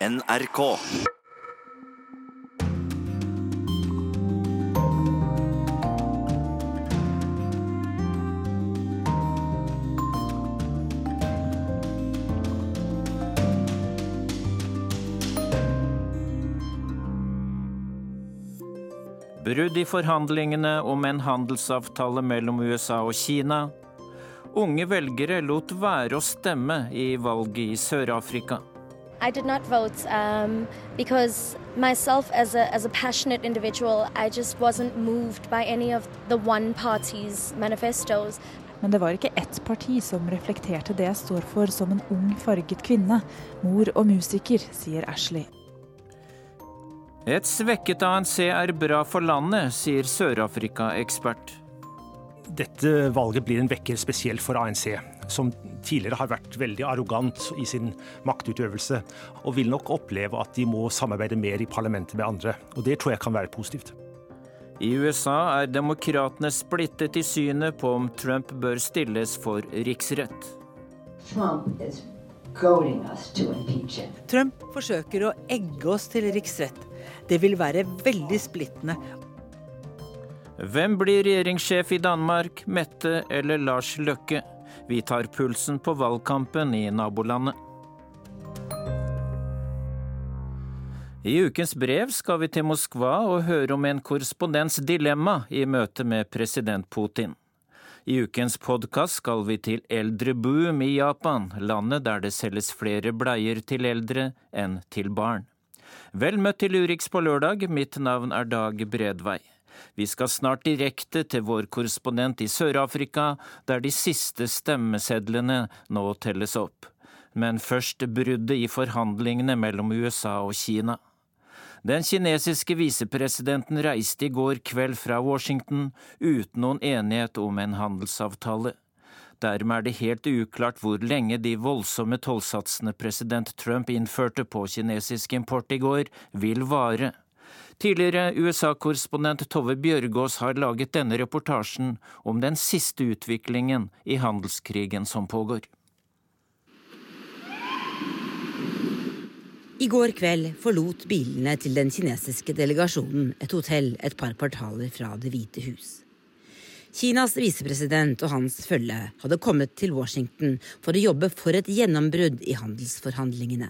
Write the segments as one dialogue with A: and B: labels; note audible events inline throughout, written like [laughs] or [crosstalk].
A: NRK.
B: Brudd i forhandlingene om en handelsavtale mellom USA og Kina. Unge velgere lot være å stemme i valget i Sør-Afrika.
C: I did not vote um, because myself, as a, as a passionate individual, I just wasn't moved by any of the one party's manifestos.
D: Men det var ikke ett parti som reflekterte det jeg står for som en ung, farget kvinne, mor og musiker, sier Ashley.
B: Et svekket ANC er bra for landet, sier Sør-Afrika-ekspert.
E: Dette valget blir en vekker spesielt for ANC, som tidligere har vært veldig arrogant i sin maktutøvelse, og vil nok oppleve at de må samarbeide mer i parlamentet med andre. Og det tror jeg kan være positivt.
B: I USA er demokratene splittet i synet på om Trump bør stilles for riksrett.
F: Trump is.
G: Trump forsøker å egge oss til riksrett. Det vil være veldig splittende.
B: Hvem blir regjeringssjef i Danmark, Mette eller Lars Løkke? Vi tar pulsen på valgkampen i nabolandet. I ukens brev skal vi til Moskva og høre om en korrespondents dilemma i møte med president Putin. I ukens podkast skal vi til eldreboom i Japan, landet der det selges flere bleier til eldre enn til barn. Vel møtt til Urix på lørdag, mitt navn er Dag Bredvei. Vi skal snart direkte til vår korrespondent i Sør-Afrika, der de siste stemmesedlene nå telles opp. Men først bruddet i forhandlingene mellom USA og Kina. Den kinesiske visepresidenten reiste i går kveld fra Washington uten noen enighet om en handelsavtale. Dermed er det helt uklart hvor lenge de voldsomme tollsatsene president Trump innførte på kinesisk import i går, vil vare. Tidligere USA-korrespondent Tove Bjørgaas har laget denne reportasjen om den siste utviklingen i handelskrigen som pågår.
H: I går kveld forlot bilene til den kinesiske delegasjonen et hotell et par kvartaler fra Det hvite hus. Kinas visepresident og hans følge hadde kommet til Washington for å jobbe for et gjennombrudd i handelsforhandlingene.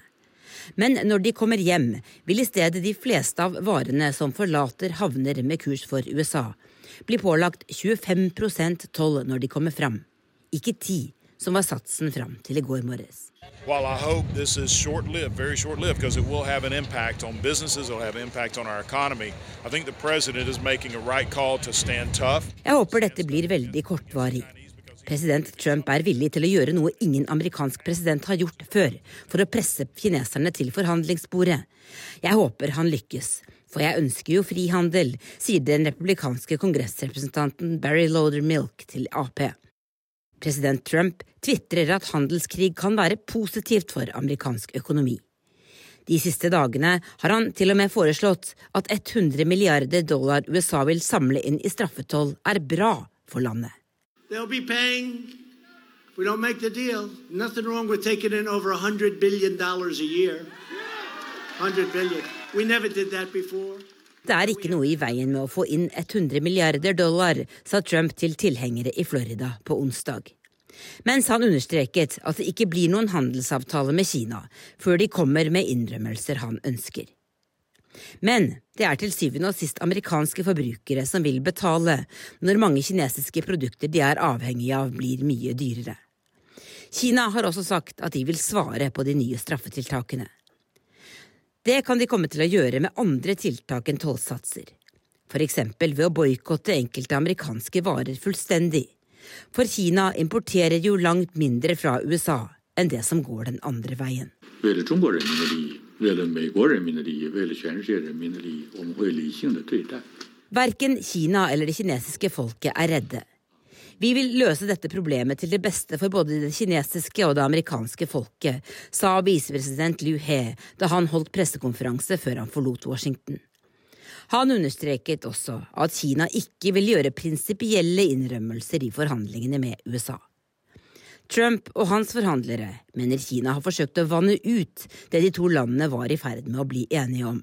H: Men når de kommer hjem, vil i stedet de fleste av varene som forlater havner med kurs for USA, bli pålagt 25% toll når de kommer fram. Ikke 10 som var satsen fram til i går morges.
I: While I hope this is short-lived, very short-lived, because it will have an impact on businesses, it'll have an impact on our economy. I think the president is making a right call to stand tough.
H: Jeg håper dette blir veldig kortvarig. President Trump er villig til å gjøre noe ingen amerikansk president har gjort før, for å presse kineserne til forhandlingsbordet. Jeg håper han lykkes, for jeg ønsker jo frihandel, sier den republikanske kongressrepresentanten Barry Loader Milk til Ap. President Trump tvitrer at handelskrig kan være positivt for amerikansk økonomi. De siste dagene har han til og med foreslått at 100 milliarder dollar USA vil samle inn i straffetoll, er bra for landet.
J: They'll be paying. We don't make the deal, nothing wrong with taking in over $100 billion a year. 100 billion. We never did that before.
H: Det er ikke noe i veien med å få inn 100 milliarder dollar, sa Trump til tilhengere i Florida på onsdag. Mens han understreket at det ikke blir noen handelsavtale med Kina før de kommer med innrømmelser han ønsker. Men det er til syvende og sist amerikanske forbrukere som vil betale når mange kinesiske produkter de er avhengige av, blir mye dyrere. Kina har også sagt at de vil svare på de nye straffetiltakene. Det kan de komme til å gjøre med andre tiltak enn tollsatser, for eksempel ved å boikotte enkelte amerikanske varer fullstendig. For Kina importerer jo langt mindre fra USA enn det som går den andre veien. Verken Kina eller det kinesiske folket er redde. Vi vil løse dette problemet til det beste for både det kinesiske og det amerikanske folket, sa visepresident Liu He da han holdt pressekonferanse før han forlot Washington. Han understreket også at Kina ikke vil gjøre prinsipielle innrømmelser i forhandlingene med USA. Trump og hans forhandlere mener Kina har forsøkt å vanne ut det de to landene var i ferd med å bli enige om.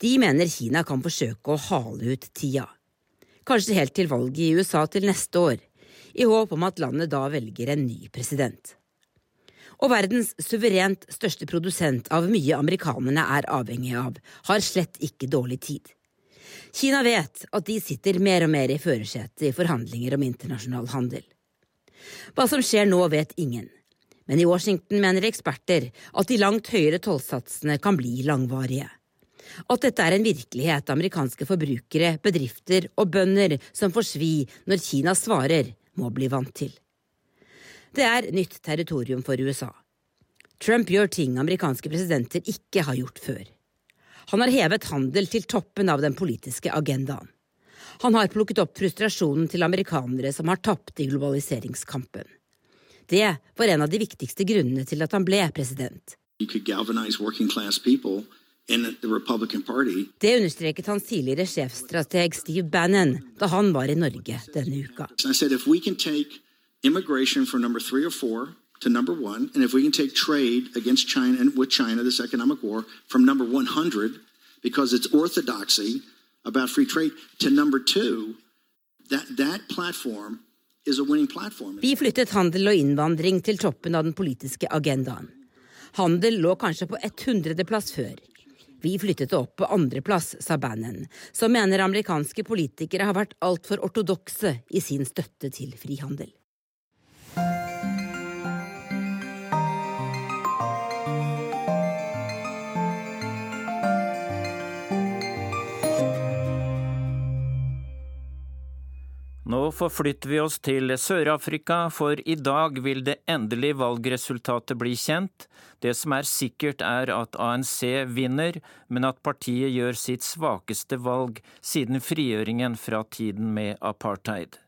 H: De mener Kina kan forsøke å hale ut tida. Kanskje helt til valget i USA til neste år, i håp om at landet da velger en ny president. Og verdens suverent største produsent av mye amerikanerne er avhengig av, har slett ikke dårlig tid. Kina vet at de sitter mer og mer i førersetet i forhandlinger om internasjonal handel. Hva som skjer nå, vet ingen. Men i Washington mener eksperter at de langt høyere tollsatsene kan bli langvarige. At dette er en virkelighet amerikanske forbrukere, bedrifter og bønder som får svi når Kina svarer, må bli vant til. Det er nytt territorium for USA. Trump gjør ting amerikanske presidenter ikke har gjort før. Han har hevet handel til toppen av den politiske agendaen. Han har plukket opp frustrasjonen til amerikanere som har tapt i globaliseringskampen. Det var en av de viktigste grunnene til at han ble president. Det understreket hans tidligere sjefstrateg Steve Bannon da han var i Norge denne uka. to number one, and if we can take trade against China and with China, this economic war, from number 100, because it's orthodoxy, about free trade to number two, that, that platform. Vi flyttet handel og innvandring til toppen av den politiske agendaen. Handel lå kanskje på 100.-plass før. Vi flyttet det opp på andreplass, sa Bannon, som mener amerikanske politikere har vært altfor ortodokse i sin støtte til frihandel.
B: Nå forflytter vi oss til Sør-Afrika, for i dag vil det endelige valgresultatet bli kjent. Det som er sikkert er at ANC vinner, men at partiet gjør sitt svakeste valg siden frigjøringen fra tiden med apartheid.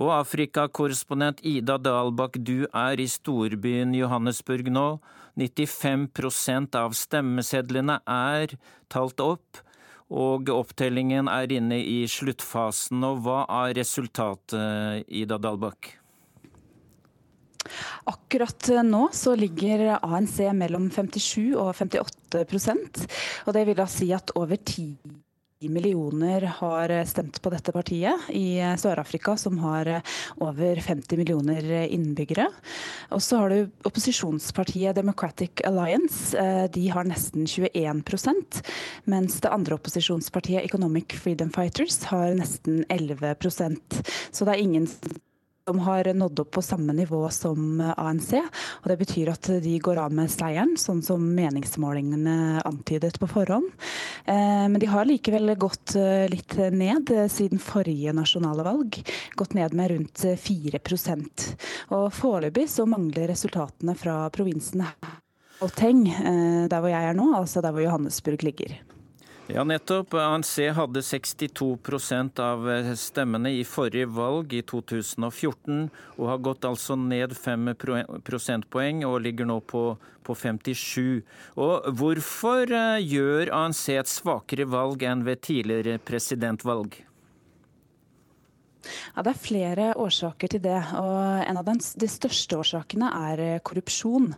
B: Og Afrikakorrespondent Ida Dalbakk, du er i storbyen Johannesburg nå. 95% av stemmesedlene er talt opp og opptellingen er inne i sluttfasen. og Hva er resultatet, Ida Dalbakk?
D: Akkurat nå så ligger ANC mellom 57 og 58% og Det vil da si at over ti millioner har stemt på dette partiet i Sør-Afrika, som har over 50 millioner innbyggere. Og så har du opposisjonspartiet Democratic Alliance. Eh, de har nesten 21% mens det andre opposisjonspartiet Economic Freedom Fighters har nesten 11% Så det er ingen som har nådd opp på samme nivå som ANC. og Det betyr at de går av med seieren, sånn som meningsmålingene antydet på forhånd. Eh, men de har likevel gått eh, litt ned siden forrige nasjonale valg. Gått ned med rundt 4% Og Foreløpig så mangler resultatene fra provinsen Oteng, eh, der hvor jeg er nå, altså der hvor Johannesburg ligger.
B: Ja, nettopp. ANC hadde 62% av eh, stemmene i forrige valg i 2014, og har gått altså ned 5 prosentpoeng og ligger nå på, på 57. Og hvorfor eh, gjør ANC et svakere valg enn ved tidligere presidentvalg?
D: Ja, Det er flere årsaker til det. og En av de største årsakene er eh, korrupsjon.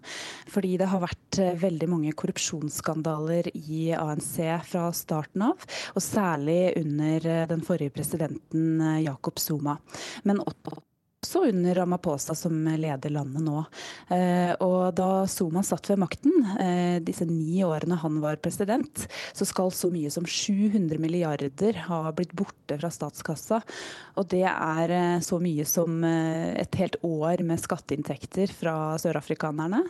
D: Fordi det har vært eh, veldig mange korrupsjonsskandaler i ANC fra starten av. Og særlig under eh, den forrige presidenten Jakob Zuma. Men også også under Ramaphosa som leder landet nå. Eh, og da Zuma satt ved makten, eh, disse ni årene han var president, så skal så mye som 700 milliarder ha blitt borte fra statskassa. Og det er eh, så mye som et helt år med skatteinntekter fra sørafrikanerne.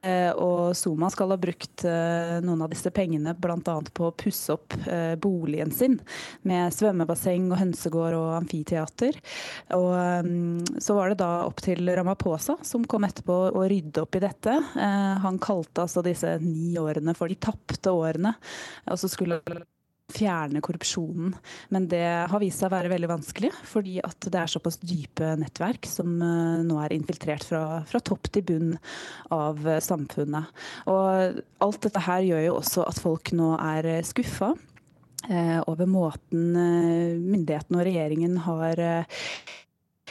D: Eh, og Zuma skal ha brukt eh, noen av disse pengene bl.a. på å pusse opp eh, boligen sin med svømmebasseng og hønsegård og amfiteater. Og så var det da opp til Ramaphosa, som kom etterpå, å rydde opp i dette. Han kalte altså disse ni årene for de tapte årene. Og så skulle fjerne korrupsjonen. Men det har vist seg å være veldig vanskelig, fordi at det er såpass dype nettverk som eh, nå er infiltrert fra, fra topp til bunn av eh, samfunnet. Og alt dette her gjør jo også at folk nå er eh, skuffa. over måten myndighetene og regjeringen har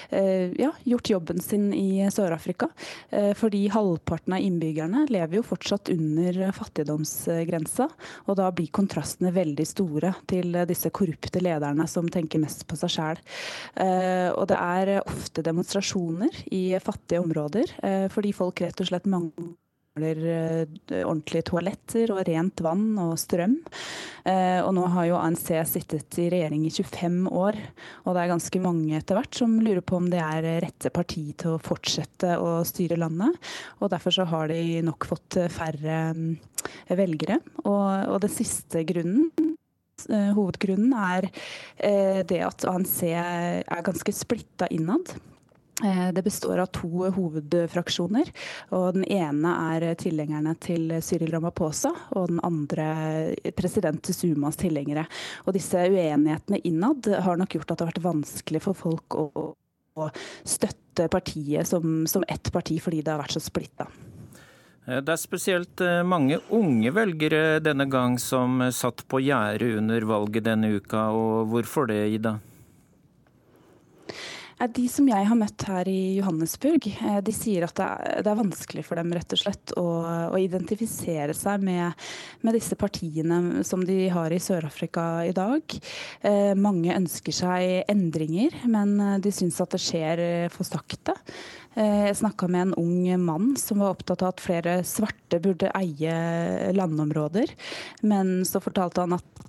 D: ja, gjort jobben sin i Sør-Afrika. Fordi halvparten av innbyggerne lever jo fortsatt under fattigdomsgrensa. Og da blir kontrastene veldig store til disse korrupte lederne som tenker mest på seg sjæl. Og det er ofte demonstrasjoner i fattige områder fordi folk rett og slett mangler mangler eh, ordentlige toaletter og rent vann og strøm. Eh, og nå har jo ANC sittet i regjering i 25 år, og det er ganske mange etter hvert som lurer på om det er rette parti til å fortsette å styre landet. Og derfor så har de nok fått færre mm, velgere. Og, og den siste grunnen eh, Hovedgrunnen er det at ANC er ganske splitta innad. Eh, det består av to hovedfraksjoner. og Den ene er tilhengerne til Cyril Ramaphosa, og den andre president Sumas tilhengere. Og Disse uenighetene innad har nok gjort at det har vært vanskelig for folk å, å støtte partiet som, som ett parti, fordi det har vært så splitta.
B: Eh, det er spesielt eh, mange unge velgere denne gang som satt på gjerdet under valget denne uka. og Hvorfor det, Ida?
D: De som jeg har møtt her i Johannesburg, eh, de sier at det er, vanskelig for dem rett og slett å, å identifisere seg med, med, disse partiene som de har i Sør-Afrika i dag. Eh, mange ønsker seg endringer, men eh, de syns at det skjer for sakte. Eh, jeg snakka med en ung mann som var opptatt av at flere svarte burde eie landområder. Men så fortalte han at Eh,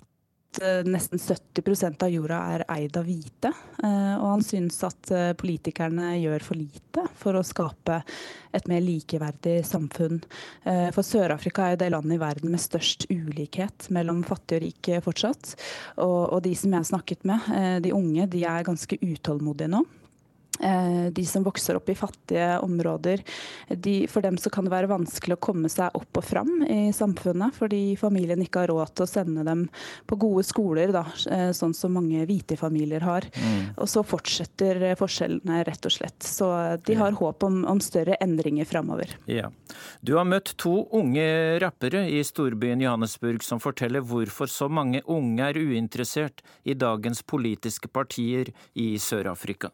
D: nesten 70% av jorda er eid av hvite. Eh, og han syns at eh, politikerne gjør for lite for å skape et mer likeverdig samfunn. For Sør-Afrika er det landet i verden med størst ulikhet mellom fattig og rik fortsatt. Og, de som jeg har snakket med, de unge, de er ganske utålmodige nå. Eh, de som vokser opp i fattige områder, de, for dem så kan det være vanskelig å komme seg opp og fram i samfunnet, fordi familien ikke har råd til å sende dem på gode skoler, da, eh, sånn som mange hvite familier har. Mm. Og så fortsetter forskjellene, rett og slett. Så de har håp om, om større endringer framover.
B: Ja. Du har møtt to unge rappere i storbyen Johannesburg som forteller hvorfor så mange unge er uinteressert i dagens politiske partier i Sør-Afrika.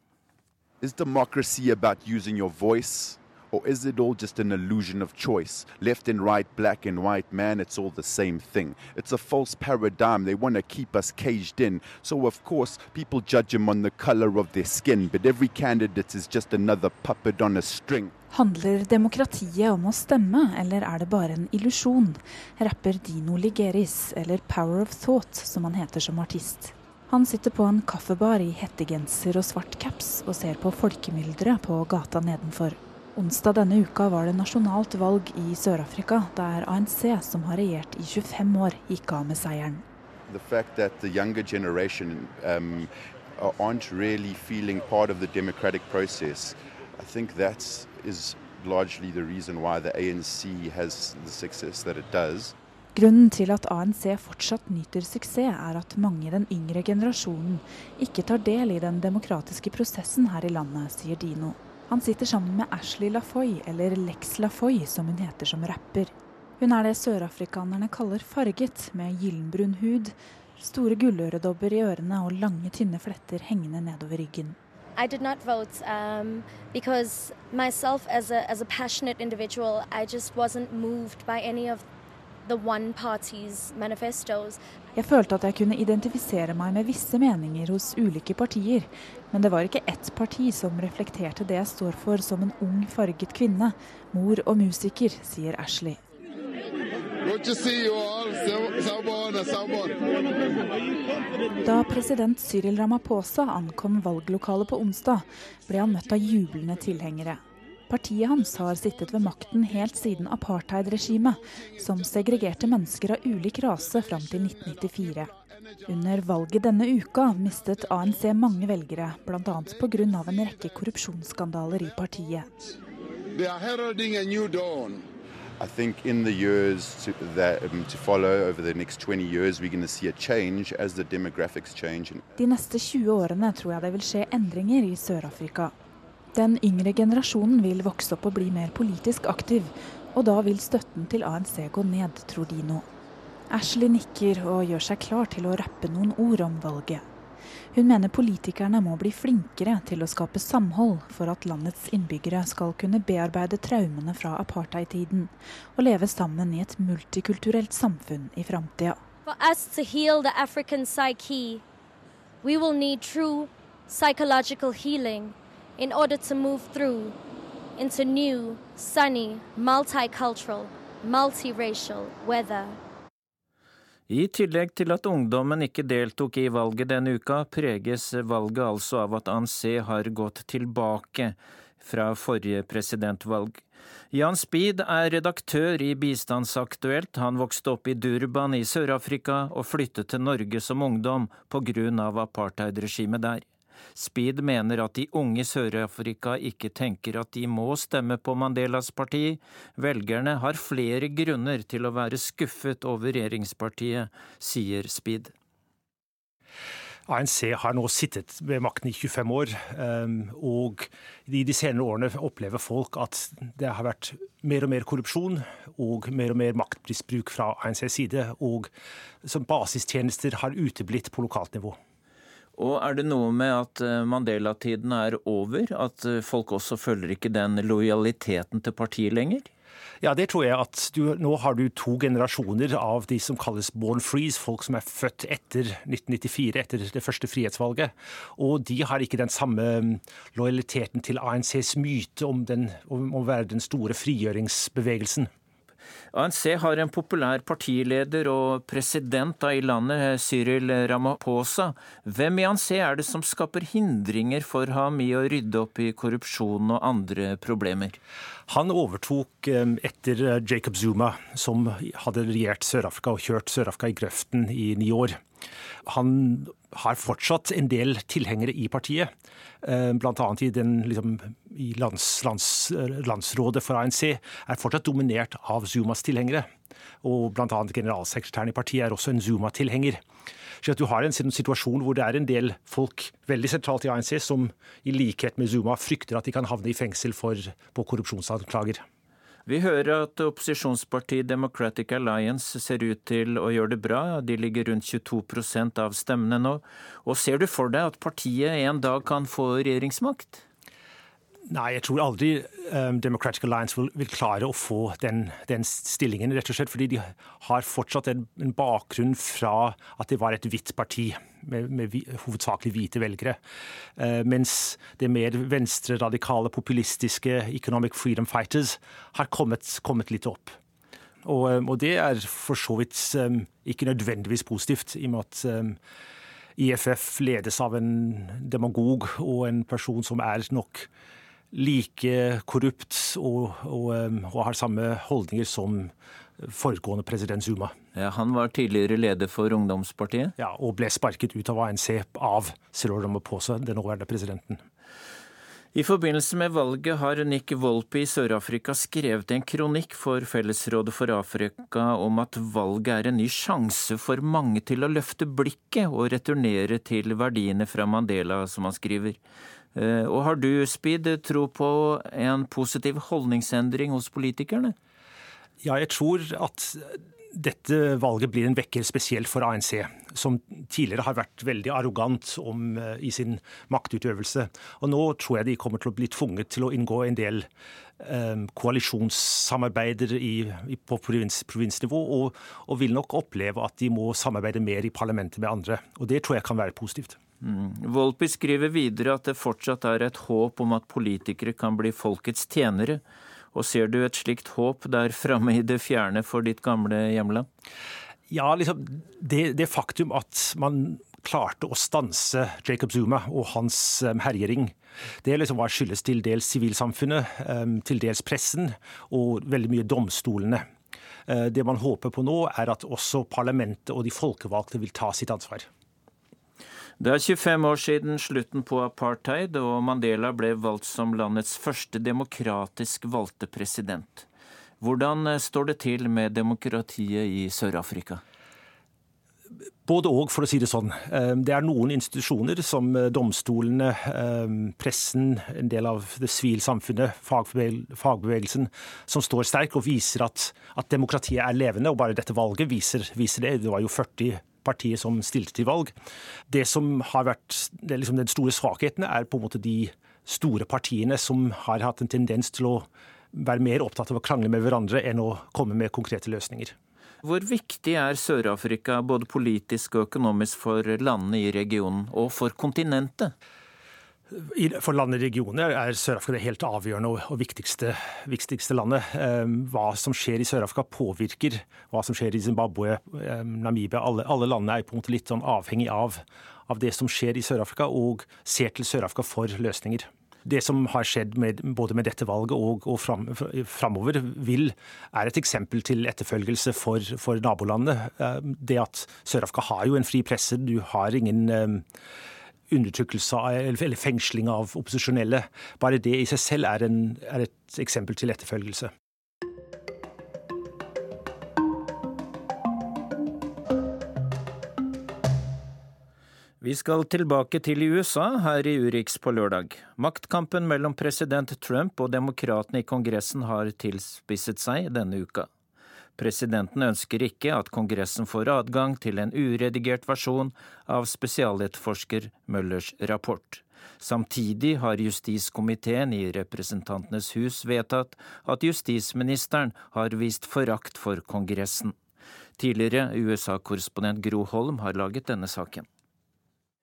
A: Is democracy about using your voice? Or is it all just an illusion of choice? Left and right, black and white, man, it's all the same thing. It's a false paradigm. They want to keep us caged in. So, of course, people judge them on the color of their skin. But every candidate is just another puppet on a string.
D: Handler demokratiet om å stemme, eller er det bare en illusjon? Rapper Dino Ligeris, eller Power of Thought, som han heter som artist. Han sitter på en kaffebar i hettegenser og svart caps og ser på folkemylderet på gata nedenfor. Onsdag denne uka var det nasjonalt valg i Sør-Afrika, der ANC, som har regjert i 25 år, gikk av med seieren.
A: The fact that the younger generation um, aren't really feeling part of the democratic process, I think that is largely the reason why the ANC has the success that it does.
D: Grunnen til at ANC fortsatt nyter suksess, er at mange i den yngre generasjonen ikke tar del i den demokratiske prosessen her i landet, sier Dino. Han sitter sammen med Ashley Lafoy, eller Lex Lafoy som hun heter som rapper. Hun er det sørafrikanerne kaller farget, med gyllenbrun hud, store gulløredobber i ørene og lange, tynne fletter hengende nedover ryggen.
C: I did not vote um, because myself as a, as a passionate individual, I just wasn't moved by any of
D: jeg følte at jeg kunne identifisere meg med visse meninger hos ulike partier, men det var ikke ett parti som reflekterte det jeg står for som en ung, farget kvinne, mor og musiker, sier Ashley. Da president Cyril Ramaphosa ankom valglokalet på onsdag, ble han møtt av jublende tilhengere. Partiet hans har sittet ved makten helt siden apartheidregimet, som segregerte mennesker av ulik rase fram til 1994. Under valget denne uka mistet ANC mange velgere, bl.a. pga. en rekke korrupsjonsskandaler i partiet.
A: I think in the years to, that, um, to follow over the next 20 years, we're going to see a change as the demographics change.
D: De neste 20 årene tror jeg det vil skje endringer i Sør-Afrika. Den yngre generasjonen vil vokse opp og bli mer politisk aktiv, og da vil støtten til ANC gå ned, tror de nå. Ashley nikker og gjør seg klar til å rappe noen ord om valget. Hun mener politikerne må bli flinkere til å skape samhold for at landets innbyggere skal kunne bearbeide traumene fra apartheid-tiden og leve sammen i et multikulturelt samfunn i framtida.
C: For us to heal the African psyche, we will need true psychological healing in order to move through into new, sunny, multicultural, multiracial weather.
B: I tillegg til at ungdommen ikke deltok i valget denne uka, preges valget altså av at ANC har gått tilbake fra forrige presidentvalg. Jan Speed er redaktør i Bistandsaktuelt. Han vokste opp i Durban i Sør-Afrika og flyttet til Norge som ungdom av apartheidregimet der. Speed mener at de unge i Sør-Afrika ikke tenker at de må stemme på Mandelas parti. Velgerne har flere grunner til å være skuffet over regjeringspartiet, sier Speed.
E: ANC har nå sittet ved makten i 25 år, ehm, og i de senere årene opplever folk at det har vært mer og mer korrupsjon og mer og mer maktmisbruk fra ANCs side, og som basistjenester har uteblitt på lokalt nivå.
B: Og er det noe med at eh, Mandela-tiden er over? At eh, folk også følger ikke den lojaliteten til partiet lenger?
E: Ja, det tror jeg at du, Nå har du to generasjoner av de som kalles born frees, folk som er født etter 1994, etter det første frihetsvalget. Og de har ikke den samme mm, lojaliteten til ANCs myte om, den, om å være den store frigjøringsbevegelsen.
B: ANC har en populær partileder og president i landet, Cyril Ramaphosa. Hvem i ANC er det som skaper hindringer for ham i å rydde opp i korrupsjon og andre problemer?
E: Han overtok eh, etter eh, Jacob Zuma, som hadde regjert Sør-Afrika og kjørt Sør-Afrika i grøften i ni år. Han har fortsatt en del tilhengere i partiet. Eh, Bl.a. i, liksom, i lands, lands, landsrådet for ANC er fortsatt dominert av Zumas tilhengere. Og bl.a. generalsekretæren i partiet er også en Zuma-tilhenger. Så Du har en situasjon hvor det er en del folk veldig sentralt i ANC som i likhet med Zuma frykter at de kan havne i fengsel for, på korrupsjonsanklager.
B: Vi hører at opposisjonspartiet Democratic Alliance ser ut til å gjøre det bra. De ligger rundt 22% av stemmene nå. Og ser du for deg at partiet en dag kan få regjeringsmakt?
E: Nei, jeg tror aldri um, Democratic Alliance vil, vil, klare å få den, den, stillingen, rett og slett fordi de har fortsatt en, en bakgrunn fra at det var et hvitt parti med, med hovedsakelig hvite velgere. Uh, mens det mer venstreradikale, populistiske Economic Freedom Fighters har kommet, kommet litt opp. Og, um, og, det er for så vidt um, ikke nødvendigvis positivt, i og med at IFF ledes av en demagog og en person som er nok like korrupt og, og, og, har samme holdninger som foregående president Zuma.
B: Ja, Han var tidligere leder for ungdomspartiet?
E: Ja, og ble sparket ut av ANC av Cyril Ramaphosa, den nåværende presidenten.
B: I forbindelse med valget har Nick Volpe i Sør-Afrika skrevet en kronikk for Fellesrådet for Afrika om at valget er en ny sjanse for mange til å løfte blikket og returnere til verdiene fra Mandela, som han skriver. Eh, og har du, Speed, tro på en positiv holdningsendring hos politikerne?
E: Ja, jeg tror at dette valget blir en vekker spesielt for ANC, som tidligere har vært veldig arrogant om, uh, i sin maktutøvelse. Og nå tror jeg de kommer til å bli tvunget til å inngå en del eh, koalisjonssamarbeider i, i, på provins, provinsnivå, og, og, vil nok oppleve at de må samarbeide mer i parlamentet med andre. Og det tror jeg kan være positivt.
B: Mm. Volpi skriver videre at det fortsatt er et håp om at politikere kan bli folkets tjenere. Og ser du et slikt håp der framme i det fjerne for ditt gamle hjemland?
E: Ja, liksom, det, det faktum at man klarte å stanse Jacob Zuma og hans um, herjering. Det liksom var skyldes til dels sivilsamfunnet, um, til dels pressen og veldig mye domstolene. Uh, det man håper på nå, er at også parlamentet og de folkevalgte vil ta sitt ansvar.
B: Det er 25 år siden slutten på apartheid, og Mandela ble valgt som landets første demokratisk valgte president. Hvordan eh, står det til med demokratiet i Sør-Afrika?
E: Både og, for å si det sånn. Eh, det er noen institusjoner, som eh, domstolene, pressen, en del av det sivilsamfunnet, fagbevegelsen, som står sterk og viser at, at, demokratiet er levende. Og bare dette valget viser, viser det. Det var jo 40 partiet som stilte til valg. Det som har vært liksom den store svakheten, er på en måte de store partiene som har hatt en tendens til å være mer opptatt av å krangle med hverandre enn å komme med konkrete løsninger.
B: Hvor viktig er Sør-Afrika både politisk og økonomisk for landene i regionen, og for kontinentet?
E: For landet i regionen er Sør-Afrika det helt avgjørende og viktigste, viktigste, landet. Ehm, hva som skjer i Sør-Afrika påvirker hva som skjer i Zimbabwe, ehm, Namibia. Alle, alle landene er på en måte litt sånn avhengig av, av det som skjer i Sør-Afrika, og ser til Sør-Afrika for løsninger det som har skjedd med, både med dette valget og, og fram, framover, vil, er et eksempel til etterfølgelse for, for nabolandet. Eh, det at Sør-Afrika har jo en fri presse. Du har ingen undertrykkelse eller fengsling av opposisjonelle. Bare det i seg selv er, en, er et eksempel til etterfølgelse.
B: Vi skal tilbake til USA her i Urix på lørdag. Maktkampen mellom president Trump og demokratene i Kongressen har tilspisset seg denne uka. Presidenten ønsker ikke at Kongressen får adgang til en uredigert versjon av spesialetterforsker Møllers rapport. Samtidig har justiskomiteen i Representantenes hus vedtatt at justisministeren har vist forakt for Kongressen. Tidligere USA-korrespondent Gro Holm har laget denne saken.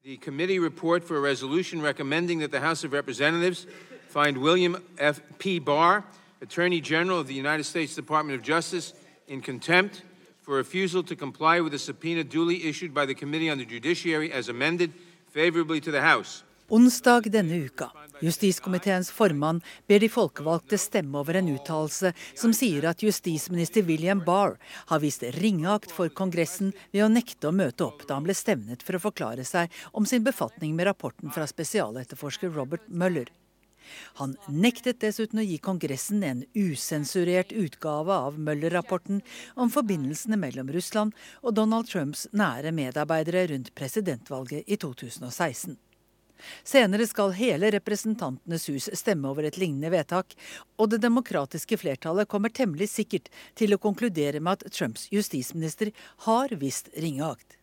K: The committee for a resolution recommending that the House of William F. P. Barr, Attorney General of the United States Department of Justice, in contempt for refusal to comply with a subpoena duly issued by the Committee on the Judiciary as amended favorably to the House.
G: Onsdag denne uka. Justiskomiteens formann ber de folkevalgte stemme over en uttalelse som sier at justisminister William Barr har vist ringeakt for Kongressen ved å nekte å møte opp da han ble stevnet for å forklare seg om sin befatning med rapporten fra spesialetterforsker Robert Mueller. Han nektet dessuten å gi Kongressen en usensurert utgave av Møller-rapporten om forbindelsene mellom Russland og Donald Trumps nære medarbeidere rundt presidentvalget i 2016. Senere skal hele Representantenes hus stemme over et lignende vedtak, og det demokratiske flertallet kommer temmelig sikkert til å konkludere med at Trumps justisminister har visst ringeakt.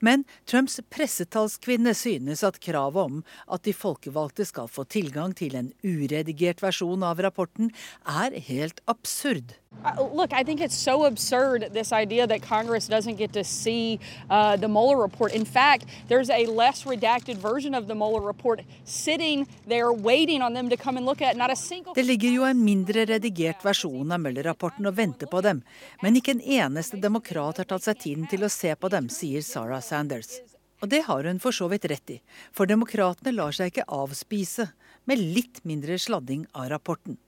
G: Men Trumps pressetalskvinne synes at kravet om at de folkevalgte skal få tilgang til en uredigert versjon av rapporten, er helt absurd.
L: Uh, look, I think it's so absurd this idea that Congress doesn't get to see uh, the Mueller report. In fact, there's a less redacted version of the Mueller report sitting there waiting on them to come and look at. Not a single
G: Det ligger jo en mindre redigert versjon av Mueller-rapporten og venter på dem, men ikke en eneste demokrat har tatt seg tiden til å se på dem, sier Sarah Sanders. Og det har hun for så vidt rett i, for demokratene lar seg ikke avspise med litt mindre sladding av rapporten.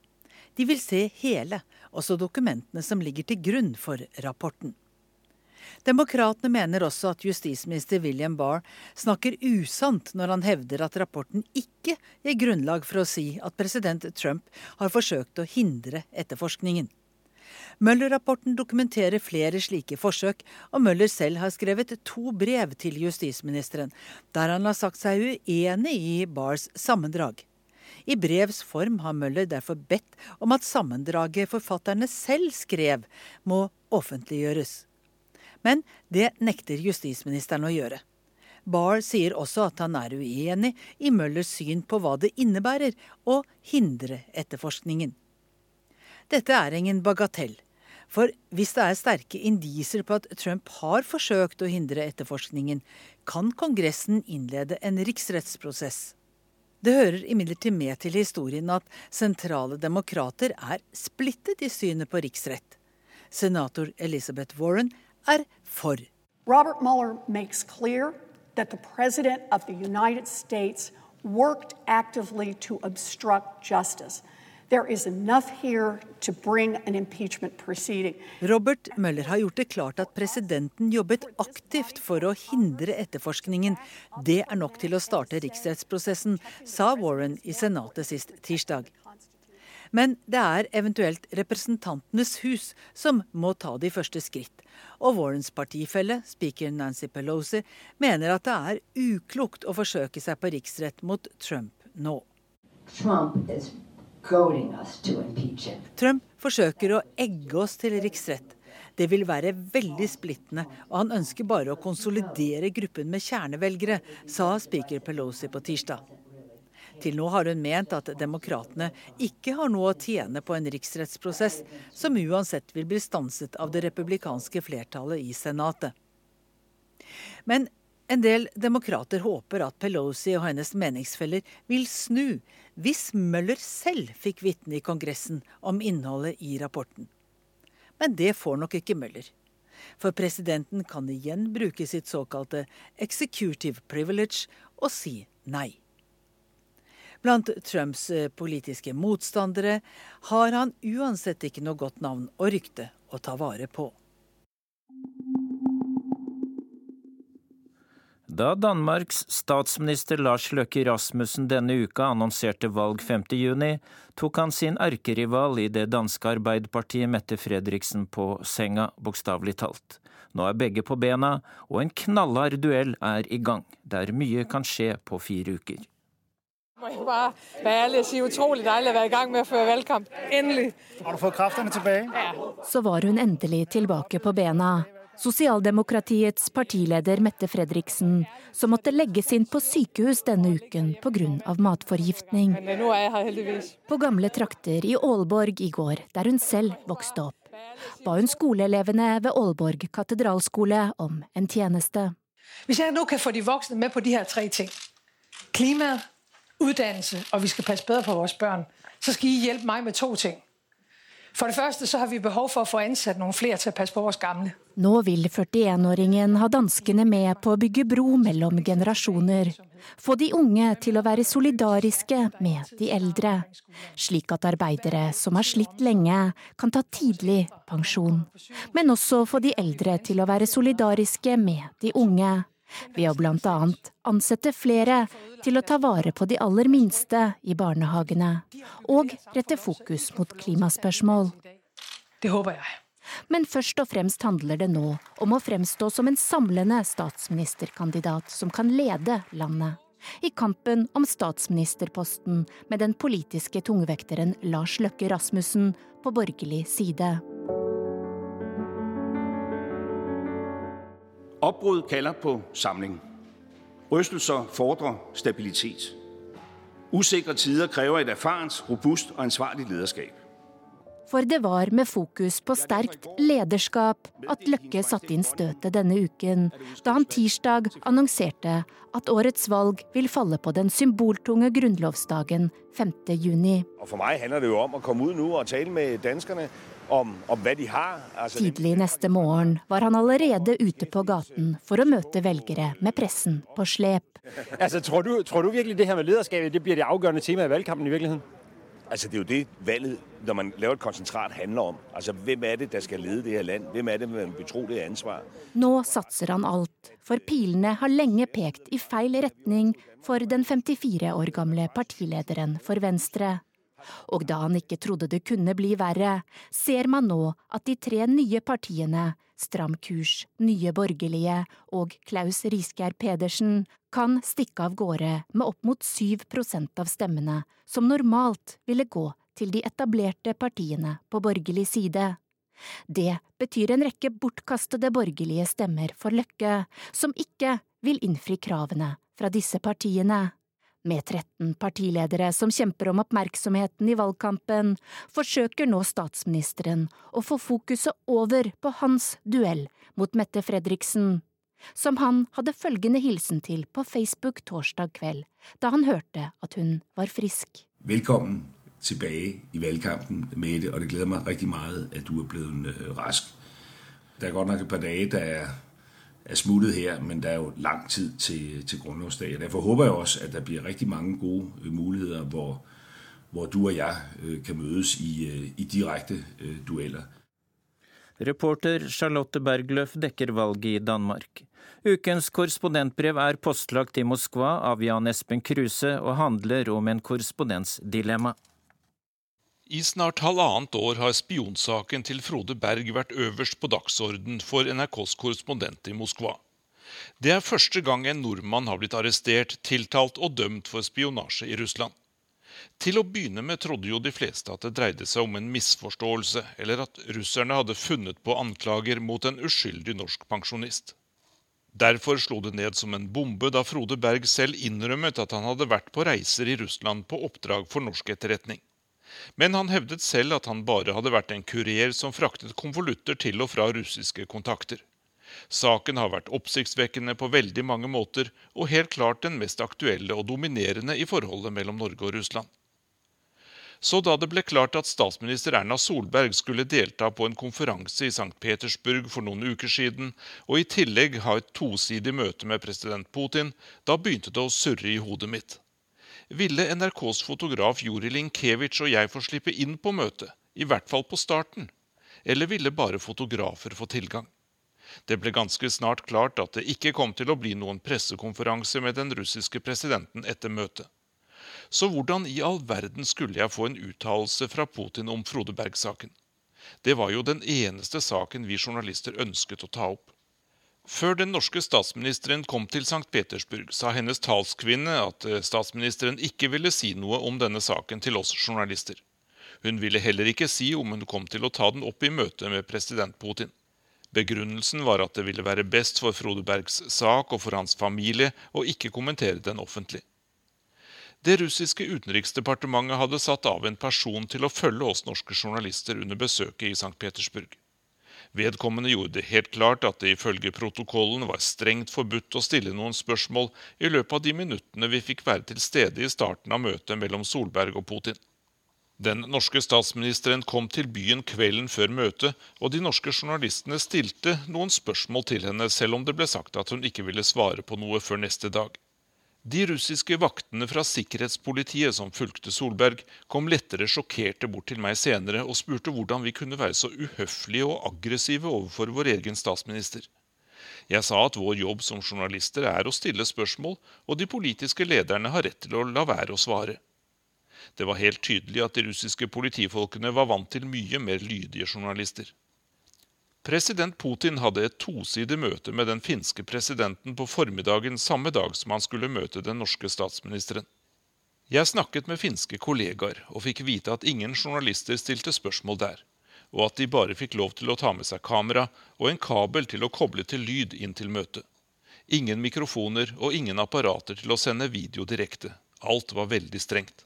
G: De vil se hele, også dokumentene som ligger til grunn for rapporten. Demokratene mener også at justisminister William Barr snakker usant når han hevder at rapporten ikke gir grunnlag for å si at president Trump har forsøkt å hindre etterforskningen. Møller-rapporten dokumenterer flere slike forsøk, og Møller selv har skrevet to brev til justisministeren, der han har sagt seg uenig i Barrs sammendrag. I brevs form har Møller derfor bedt om at sammendraget forfatterne selv skrev, må offentliggjøres. Men det nekter justisministeren å gjøre. Barr sier også at han er uenig i Møllers syn på hva det innebærer å hindre etterforskningen. Dette er ingen bagatell. For hvis det er sterke indiser på at Trump har forsøkt å hindre etterforskningen, kan Kongressen innlede en riksrettsprosess. Det hører imidlertid med til historien at sentrale demokrater er splittet i synet på riksrett. Senator Elizabeth Warren er for.
M: Robert Mueller makes clear that the president of the United States worked actively to obstruct justice.
G: Robert Møller har gjort det klart at presidenten jobbet aktivt for å hindre etterforskningen. Det er nok til å starte riksrettsprosessen, sa Warren i Senatet sist tirsdag. Men det er eventuelt Representantenes hus som må ta de første skritt. Og Warrens partifelle, speaker Nancy Pelosi, mener at det er uklokt å forsøke seg på riksrett mot Trump nå.
F: Trump
G: Trump forsøker å egge oss til riksrett. Det vil være veldig splittende, og han ønsker bare å konsolidere gruppen med kjernevelgere, sa speaker Pelosi på tirsdag. Til nå har hun ment at demokratene ikke har noe å tjene på en riksrettsprosess, som uansett vil bli stanset av det republikanske flertallet i Senatet. Men en del demokrater håper at Pelosi og hennes meningsfeller vil snu hvis Møller selv fikk vitne i Kongressen om innholdet i rapporten. Men det får nok ikke Møller. For presidenten kan igjen bruke sitt såkalte executive privilege og si nei. Blant Trumps eh, politiske motstandere har han uansett ikke noe godt navn og rykte å ta vare på.
B: Da Danmarks statsminister Lars Løkke Rasmussen denne uka annonserte valg 5.6, tok han sin erkerival i det danske Arbeiderpartiet Mette Fredriksen på senga, bokstavelig talt. Nå er begge på bena, og en knallhard duell er i gang, der mye kan skje på fire uker.
N: Må jeg bare være ærlig og si utrolig deilig å være i gang med å føre valgkamp. Endelig.
O: Har du fått kreftene tilbake?
N: Ja.
P: Så var hun endelig tilbake på bena. Sosialdemokratiets partileder Mette Fredriksen, som måtte legges inn på sykehus denne uken pga. matforgiftning.
N: Men nå er jeg her heldigvis.
P: På gamle trakter i Aalborg i går, der hun selv vokste opp, ba hun skoleelevene ved Aalborg katedralskole om en tjeneste.
N: Hvis jeg nå kan få de voksne med på de her tre ting klima, utdannelse og vi skal passe bedre på våre barn, så skal dere hjelpe meg med to ting. For det første så har vi behov for å få ansatt noen flere til å passe på våre gamle.
P: Nå vil 41-åringen ha danskene med på å bygge bro mellom generasjoner. Få de unge til å være solidariske med de eldre. Slik at arbeidere som har slitt lenge, kan ta tidlig pensjon. Men også få de eldre til å være solidariske med de unge ved å bl.a. ansette flere til å ta vare på de aller minste i barnehagene, og rette fokus mot klimaspørsmål.
N: Det håper jeg.
P: Men først og fremst handler det nå om å fremstå som en samlende statsministerkandidat som kan lede landet. I kampen om statsministerposten med den politiske tungvekteren Lars Løkke Rasmussen på borgerlig side.
Q: Opbrud kalder på samling. Rystelser fordrer stabilitet. Usikre tider krever et erfarent, robust og ansvarlig lederskap.
P: For det var med fokus på sterkt lederskap at Løkke satte inn støtet denne uken, da han tirsdag annonserte at årets valg vil falle på den symboltunge grunnlovsdagen 5. juni.
R: For meg handler det jo om å komme ut nå og tale med danskerne om, om hva de har. Altså,
P: Tidlig neste morgen var han allerede ute på gaten for å møte velgere med pressen på slep.
O: Altså, tror, du, tror du virkelig det her med lederskapet det blir det avgjørende temaet i valgkampen? i virkeligheten?
R: Altså, det er jo det valget, når man laver et konsentrat, handler om. Altså, Hvem er det der skal lede det her land? Hvem er det man betror det ansvar?
P: Nå satser han alt, for pilene har lenge pekt i feil retning for den 54 år gamle partilederen for Venstre. Og da han ikke trodde det kunne bli verre, ser man nå at de tre nye partiene, Stram kurs, Nye borgerlige og Klaus Riskjær Pedersen, kan stikke av gårde med opp mot 7% av stemmene, som normalt ville gå til de etablerte partiene på borgerlig side. Det betyr en rekke bortkastede borgerlige stemmer for Løkke, som ikke vil innfri kravene fra disse partiene. Med 13 partiledere som kjemper om oppmerksomheten i valgkampen, forsøker nå statsministeren å få fokuset over på hans duell mot Mette Fredriksen, som han hadde følgende hilsen til på Facebook torsdag kveld, da han hørte at hun var frisk.
Q: Velkommen tilbake i valgkampen, Mette, og det gleder meg riktig mye at du er blevet øh, rask. Det er godt nok et par dager der er smuttet her, men det er jo lang tid til, til grunnlovsdag. Derfor håper jeg også, at der blir rigtig mange gode muligheder, muligheter, hvor, hvor du og jeg øh, kan mødes i, øh, i direkte dueller.
B: Reporter Charlotte Bergløf dekker valget i Danmark. Ukens korrespondentbrev er postlagt i Moskva av Jan Espen Kruse og handler om en korrespondensdilemma.
S: I snart halvannet år har spionsaken til Frode Berg vært øverst på dagsorden for NRKs korrespondent i Moskva. Det er første gang en nordmann har blitt arrestert, tiltalt og dømt for spionasje i Russland. Til å begynne med trodde jo de fleste at det dreide seg om en misforståelse, eller at russerne hadde funnet på anklager mot en uskyldig norsk pensjonist. Derfor slo det ned som en bombe da Frode Berg selv innrømmet at han hadde vært på reiser i Russland på oppdrag for norsk etterretning. Men han hevdet selv at han bare hadde vært en kurer som fraktet konvolutter til og fra russiske kontakter. Saken har vært oppsiktsvekkende på veldig mange måter, og helt klart den mest aktuelle og dominerende i forholdet mellom Norge og Russland. Så da det ble klart at statsminister Erna Solberg skulle delta på en konferanse i St. Petersburg for noen uker siden, og i tillegg ha et tosidig møte med president Putin, da begynte det å surre i hodet mitt. Ville NRKs fotograf Juri Linkevitsj og jeg få slippe inn på møtet, i hvert fall på starten? Eller ville bare fotografer få tilgang? Det ble ganske snart klart at det ikke kom til å bli noen pressekonferanse med den russiske presidenten etter møtet. Så hvordan i all verden skulle jeg få en uttalelse fra Putin om Frode Berg-saken? Det var jo den eneste saken vi journalister ønsket å ta opp. Før den norske statsministeren kom til St. Petersburg, sa hennes talskvinne at eh, statsministeren ikke ville si noe om denne saken til oss journalister. Hun ville heller ikke si om hun kom til å ta den opp i møte med president Putin. Begrunnelsen var at det ville være best for Frode Bergs sak og for hans familie å ikke kommentere den offentlig. Det russiske utenriksdepartementet hadde satt av en person til å følge oss norske journalister under besøket i St. Petersburg. Vedkommende gjorde det helt klart at det ifølge protokollen var strengt forbudt å stille noen spørsmål i løpet av de minuttene vi fikk være til stede i starten av møtet mellom Solberg og Putin. Den norske statsministeren kom til byen kvelden før møtet, og de norske journalistene stilte noen spørsmål til henne, selv om det ble sagt at hun ikke ville svare på noe før neste dag. De russiske vaktene fra sikkerhetspolitiet som fulgte Solberg, kom lettere sjokkerte bort til meg senere og spurte hvordan vi kunne være så uhøflige og aggressive overfor vår egen statsminister. Jeg sa at vår jobb som journalister er å stille spørsmål, og de politiske lederne har rett til å la være å svare. Det var helt tydelig at de russiske politifolkene var vant til mye mer lydige journalister. President Putin hadde et tosidig møte med den finske presidenten på formiddagen samme dag som han skulle møte den norske statsministeren. Jeg snakket med finske kollegaer og fikk vite at ingen journalister stilte spørsmål der, og at de bare fikk lov til å ta med seg kamera og en kabel til å koble til lyd inn til møtet. Ingen mikrofoner og ingen apparater til å sende video direkte. Alt var veldig strengt.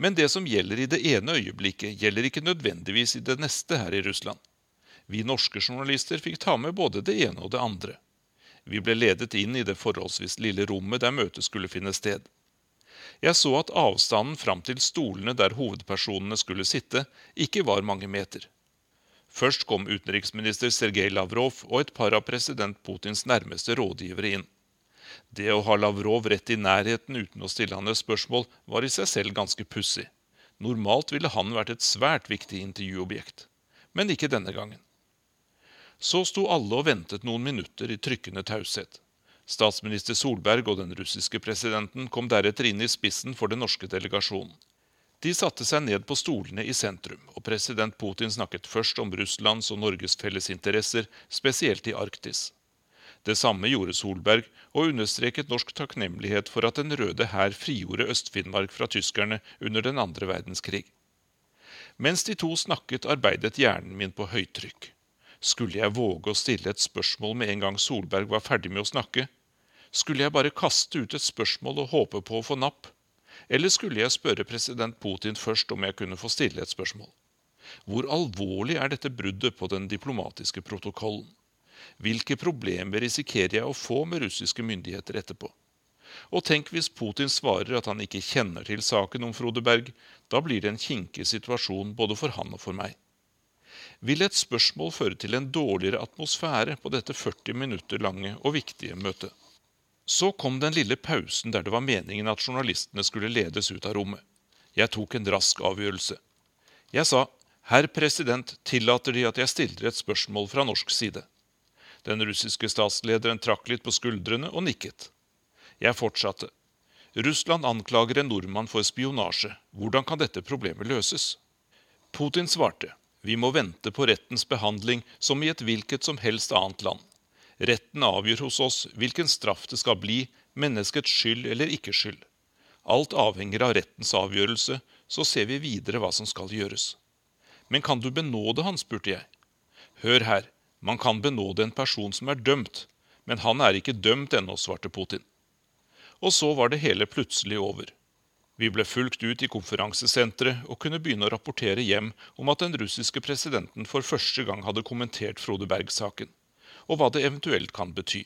S: Men det som gjelder i det ene øyeblikket, gjelder ikke nødvendigvis i det neste her i Russland. Vi norske journalister fikk ta med både det ene og det andre. Vi ble ledet inn i det forholdsvis lille rommet der møtet skulle finne sted. Jeg så at avstanden fram til stolene der hovedpersonene skulle sitte, ikke var mange meter. Først kom utenriksminister Sergej Lavrov og et par av president Putins nærmeste rådgivere inn. Det å ha Lavrov rett i nærheten uten å stille han et spørsmål, var i seg selv ganske pussig. Normalt ville han vært et svært viktig intervjuobjekt. Men ikke denne gangen. Så sto alle og ventet noen minutter i trykkende taushet. Statsminister Solberg og den russiske presidenten kom deretter inn i spissen for den norske delegasjonen. De satte seg ned på stolene i sentrum, og president Putin snakket først om Russlands og Norges felles interesser, spesielt i Arktis. Det samme gjorde Solberg, og understreket norsk takknemlighet for at Den røde hær frigjorde Øst-Finnmark fra tyskerne under den andre verdenskrig. Mens de to snakket, arbeidet hjernen min på høytrykk. Skulle jeg våge å stille et spørsmål med en gang Solberg var ferdig med å snakke? Skulle jeg bare kaste ut et spørsmål og håpe på å få napp? Eller skulle jeg spørre president Putin først om jeg kunne få stille et spørsmål? Hvor alvorlig er dette bruddet på den diplomatiske protokollen? Hvilke problemer risikerer jeg å få med russiske myndigheter etterpå? Og tenk hvis Putin svarer at han ikke kjenner til saken om Frode Berg. Da blir det en kinkig situasjon både for han og for meg vil et spørsmål føre til en dårligere atmosfære på dette 40 minutter lange og viktige møtet. Så kom den lille pausen der det var meningen at journalistene skulle ledes ut av rommet. Jeg tok en rask avgjørelse. Jeg sa, herr president, tillater De at jeg stiller et spørsmål fra norsk side? Den russiske statslederen trakk litt på skuldrene og nikket. Jeg fortsatte. Russland anklager en nordmann for spionasje. Hvordan kan dette problemet løses? Putin svarte. Vi må vente på rettens behandling som i et hvilket som helst annet land. Retten avgjør hos oss hvilken straff det skal bli, menneskets skyld eller ikke skyld. Alt avhenger av rettens avgjørelse, så ser vi videre hva som skal gjøres. Men kan du benåde han, spurte jeg. Hør her, man kan benåde en person som er dømt, men han er ikke dømt ennå, svarte Putin. Og så var det hele plutselig over. Vi ble fulgt ut i konferansesenteret og kunne begynne å rapportere hjem om at den russiske presidenten for første gang hadde kommentert Frode Berg-saken, og hva det eventuelt kan bety.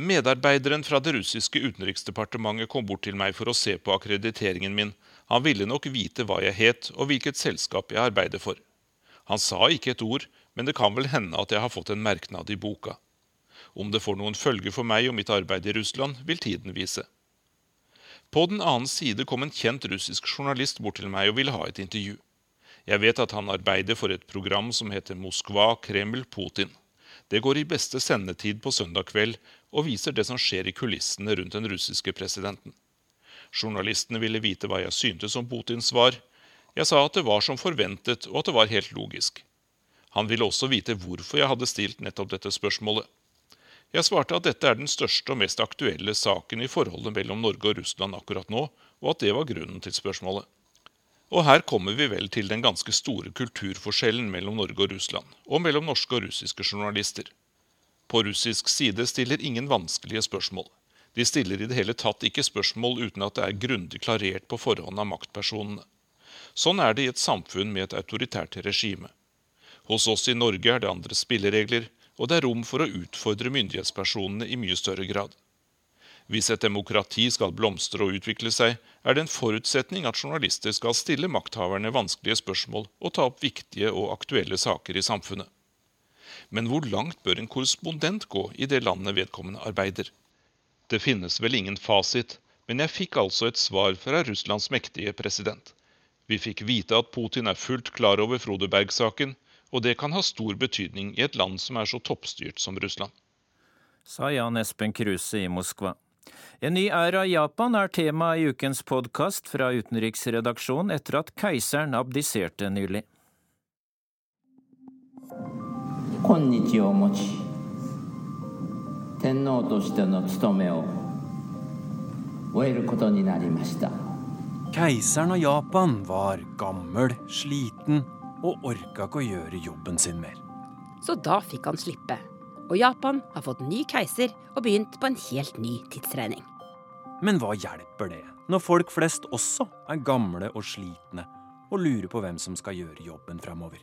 S: Medarbeideren fra det russiske utenriksdepartementet kom bort til meg for å se på akkrediteringen min. Han ville nok vite hva jeg het og hvilket selskap jeg arbeider for. Han sa ikke et ord, men det kan vel hende at jeg har fått en merknad i boka. Om det får noen følger for meg og mitt arbeid i Russland, vil tiden vise. På den annen side kom en kjent russisk journalist bort til meg og ville ha et intervju. Jeg vet at han arbeider for et program som heter Moskva, Kreml, Putin. Det går i beste sendetid på søndag kveld og viser det som skjer i kulissene rundt den russiske presidenten. Journalistene ville vite hva jeg syntes om Putins svar. Jeg sa at det var som forventet, og at det var helt logisk. Han ville også vite hvorfor jeg hadde stilt nettopp dette spørsmålet. Jeg svarte at dette er den største og mest aktuelle saken i forholdet mellom Norge og Russland akkurat nå, og at det var grunnen til spørsmålet. Og her kommer vi vel til den ganske store kulturforskjellen mellom Norge og Russland, og mellom norske og russiske journalister. På russisk side stiller ingen vanskelige spørsmål. De stiller i det hele tatt ikke spørsmål uten at det er grundig klarert på forhånd av maktpersonene. Sånn er det i et samfunn med et autoritært regime. Hos oss i Norge er det andre spilleregler, og det er rom for å utfordre myndighetspersonene i mye større grad. Hvis et demokrati skal blomstre og utvikle seg, er det en forutsetning at journalister skal stille makthaverne vanskelige spørsmål og ta opp viktige og aktuelle saker i samfunnet. Men hvor langt bør en korrespondent gå i det landet vedkommende arbeider? Det finnes vel ingen fasit, men jeg fikk altså et svar fra Russlands mektige president. Vi fikk vite at Putin er fullt klar over Frode Berg-saken, og det kan ha stor betydning i et land som er så toppstyrt som Russland.
B: Sa Jan Espen Kruse i Moskva. En ny æra i Japan er tema i ukens podkast fra utenriksredaksjonen etter at keiseren abdiserte nylig.
T: Keiseren av Japan var gammel, sliten og orka ikke å gjøre jobben sin mer.
H: Så da fikk han slippe og Japan har fått ny keiser og begynt på en helt ny tidsregning.
T: Men hva hjelper det, når folk flest også er gamle og slitne og lurer på hvem som skal gjøre jobben framover?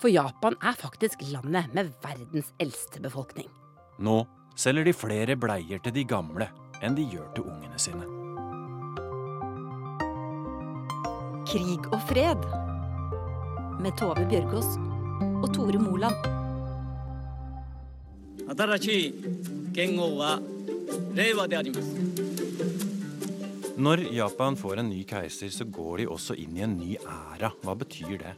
H: For Japan er faktisk landet med verdens eldste befolkning.
T: Nå selger de flere bleier til de gamle enn de gjør til ungene sine.
U: Krig og fred med Tove Bjørgaas og Tore Moland.
T: Når Japan får en ny keiser, så går de også inn i en ny æra. Hva betyr det?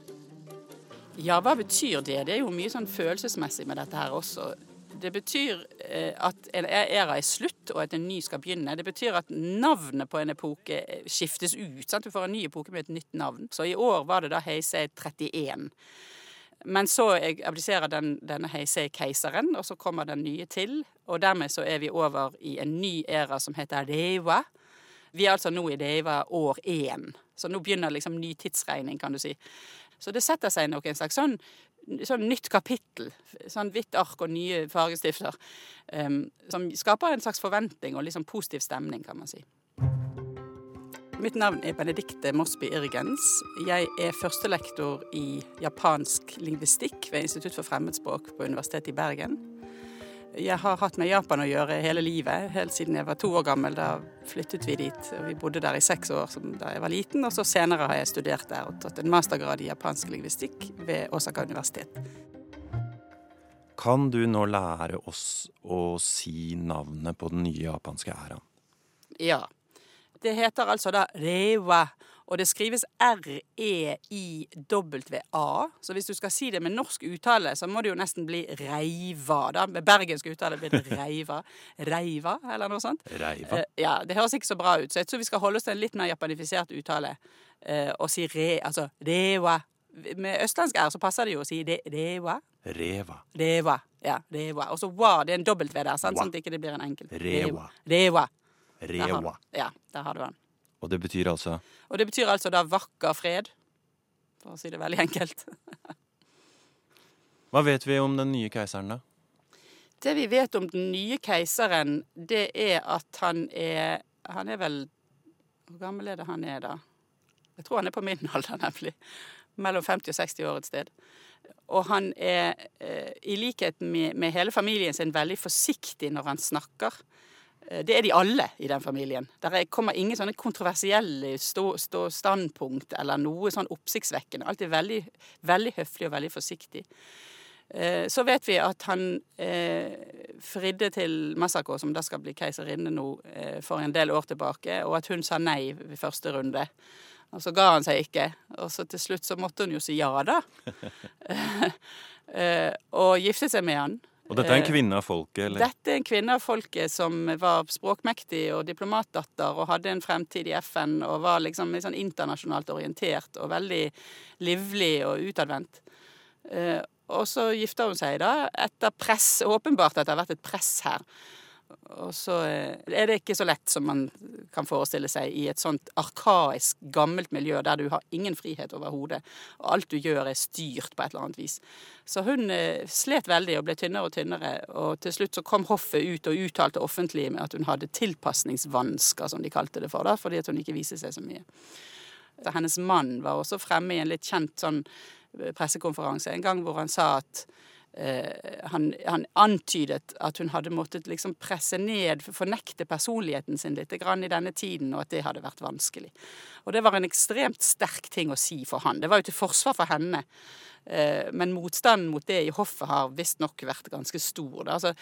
V: Ja, hva betyr det? Det er jo mye sånn følelsesmessig med dette her også. Det betyr eh, at en æra er slutt, og at en ny skal begynne. Det betyr at navnet på en epoke skiftes ut. Sant? Du får en ny epoke med et nytt navn. Så i år var det da Heisei 31. Men så abdiserer den, denne Heisei-keiseren, og så kommer den nye til. Og dermed så er vi over i en ny æra som heter Reiwa. Vi er altså nå i Reiwa år én. Så nå begynner liksom ny tidsregning, kan du si. Så det setter seg nok en slags sånn, sånn nytt kapittel. Sånn hvitt ark og nye fargestifter. Um, som skaper en slags forventning og liksom positiv stemning, kan man si. Mitt navn er Benedicte Mosby Irgens. Jeg er førstelektor i japansk lingvistikk ved Institutt for fremmedspråk på Universitetet i Bergen. Jeg har hatt med Japan å gjøre hele livet, helt siden jeg var to år gammel. Da flyttet vi dit. Vi bodde der i seks år da jeg var liten, og så senere har jeg studert der og tatt en mastergrad i japansk lingvistikk ved Osaka universitet.
T: Kan du nå lære oss å si navnet på den nye japanske æraen?
V: Ja. Det heter altså da Rewa. Og det skrives R-E-I-W-A. Så hvis du skal si det med norsk uttale, så må det jo nesten bli Reiva. da. Med bergensk uttale blir det Reiva. Reiva, eller noe sånt.
T: Reiva.
V: Uh, ja, Det høres ikke så bra ut. Så jeg tror vi skal holde oss til en litt mer japanifisert uttale. Uh, og si re, altså rewa. Med østlandsk r så passer det jo å si de, rewa.
T: Reva.
V: Reva. Ja, rewa. Og så wa, det er en dobbelt V der, sant? sånn at det ikke blir en enkel.
T: Rewa.
V: Rewa.
T: Rewa.
V: ja, der har du den.
T: Og det betyr altså
V: Og det betyr altså da vakker fred, for å si det veldig enkelt. [laughs]
T: Hva vet vi om den nye keiseren, da?
V: Det vi vet om den nye keiseren, det er at han er Han er vel Hvor gammel er det han er, da? Jeg tror han er på min [laughs] alder, nemlig. Mellom 50 og 60 år et sted. Og han er, eh, i likhet med, med hele familien sin, veldig forsiktig når han snakker. Eh, det er de alle i den familien. Der kommer ingen sånne kontroversielle stå, stå standpunkt eller noe sånn oppsiktsvekkende. Alt er veldig, veldig høflig og veldig forsiktig. Eh, så vet vi at han eh, fridde til Masako, som da skal bli keiserinne nå, eh, for en del år tilbake, og at hun sa nei ved første runde. Og så ga han seg ikke. Og så til slutt så måtte hun jo si ja, da. [laughs] eh, og gifte seg med han.
T: Og dette er en
V: Eh,
T: kvinne av folket, eller?
V: Dette er en kvinne av folket som var språkmektig og diplomatdatter og hadde en fremtid i FN og var liksom litt sånn internasjonalt orientert og veldig livlig og utadvendt. Eh, og så gifta hun seg da etter press, åpenbart at det har vært et press her. Og så eh, er det ikke så lett som man kan forestille seg i et sånt arkaisk, gammelt miljø der du har ingen frihet overhodet, og alt du gjør er styrt på et eller annet vis. Så hun eh, slet veldig og ble tynnere og tynnere, og til slutt så kom hoffet ut og uttalte offentlig med at hun hadde tilpasningsvansker, som de kalte det for, da, fordi at hun ikke viste seg så mye. Så hennes mann var også fremme i en litt kjent sånn pressekonferanse en gang hvor han sa at eh, han, han antydet at hun hadde måttet liksom presse ned, fornekte personligheten sin litt i denne tiden, og at det hadde vært vanskelig. Og det var en ekstremt sterk ting å si for han. Det var jo til forsvar for henne. Eh, men motstanden mot det i hoffet har visstnok vært ganske stor. Altså,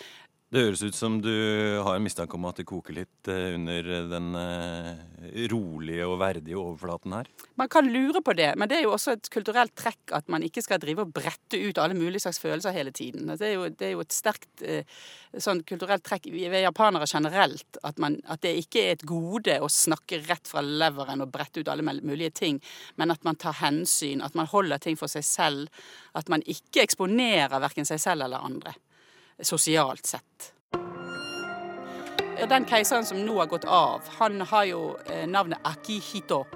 T: Det høres ut som du har en mistanke om at det koker litt eh, under den eh, rolige og verdige overflaten her.
V: Man kan lure på det, men det er jo også et kulturelt trekk at man ikke skal drive og brette ut alle mulige slags følelser hele tiden. Det er jo, det er jo et sterkt eh, sånn kulturelt trekk ved japanere generelt. At, man, at det ikke er et gode å snakke rett fra leveren og brette ut alle mulige ting, men at man tar hensyn, at man holder ting for seg selv. At man ikke eksponerer verken seg selv eller andre sosialt sett. Den keiseren som nå har gått av, han har jo eh, navnet Akihito.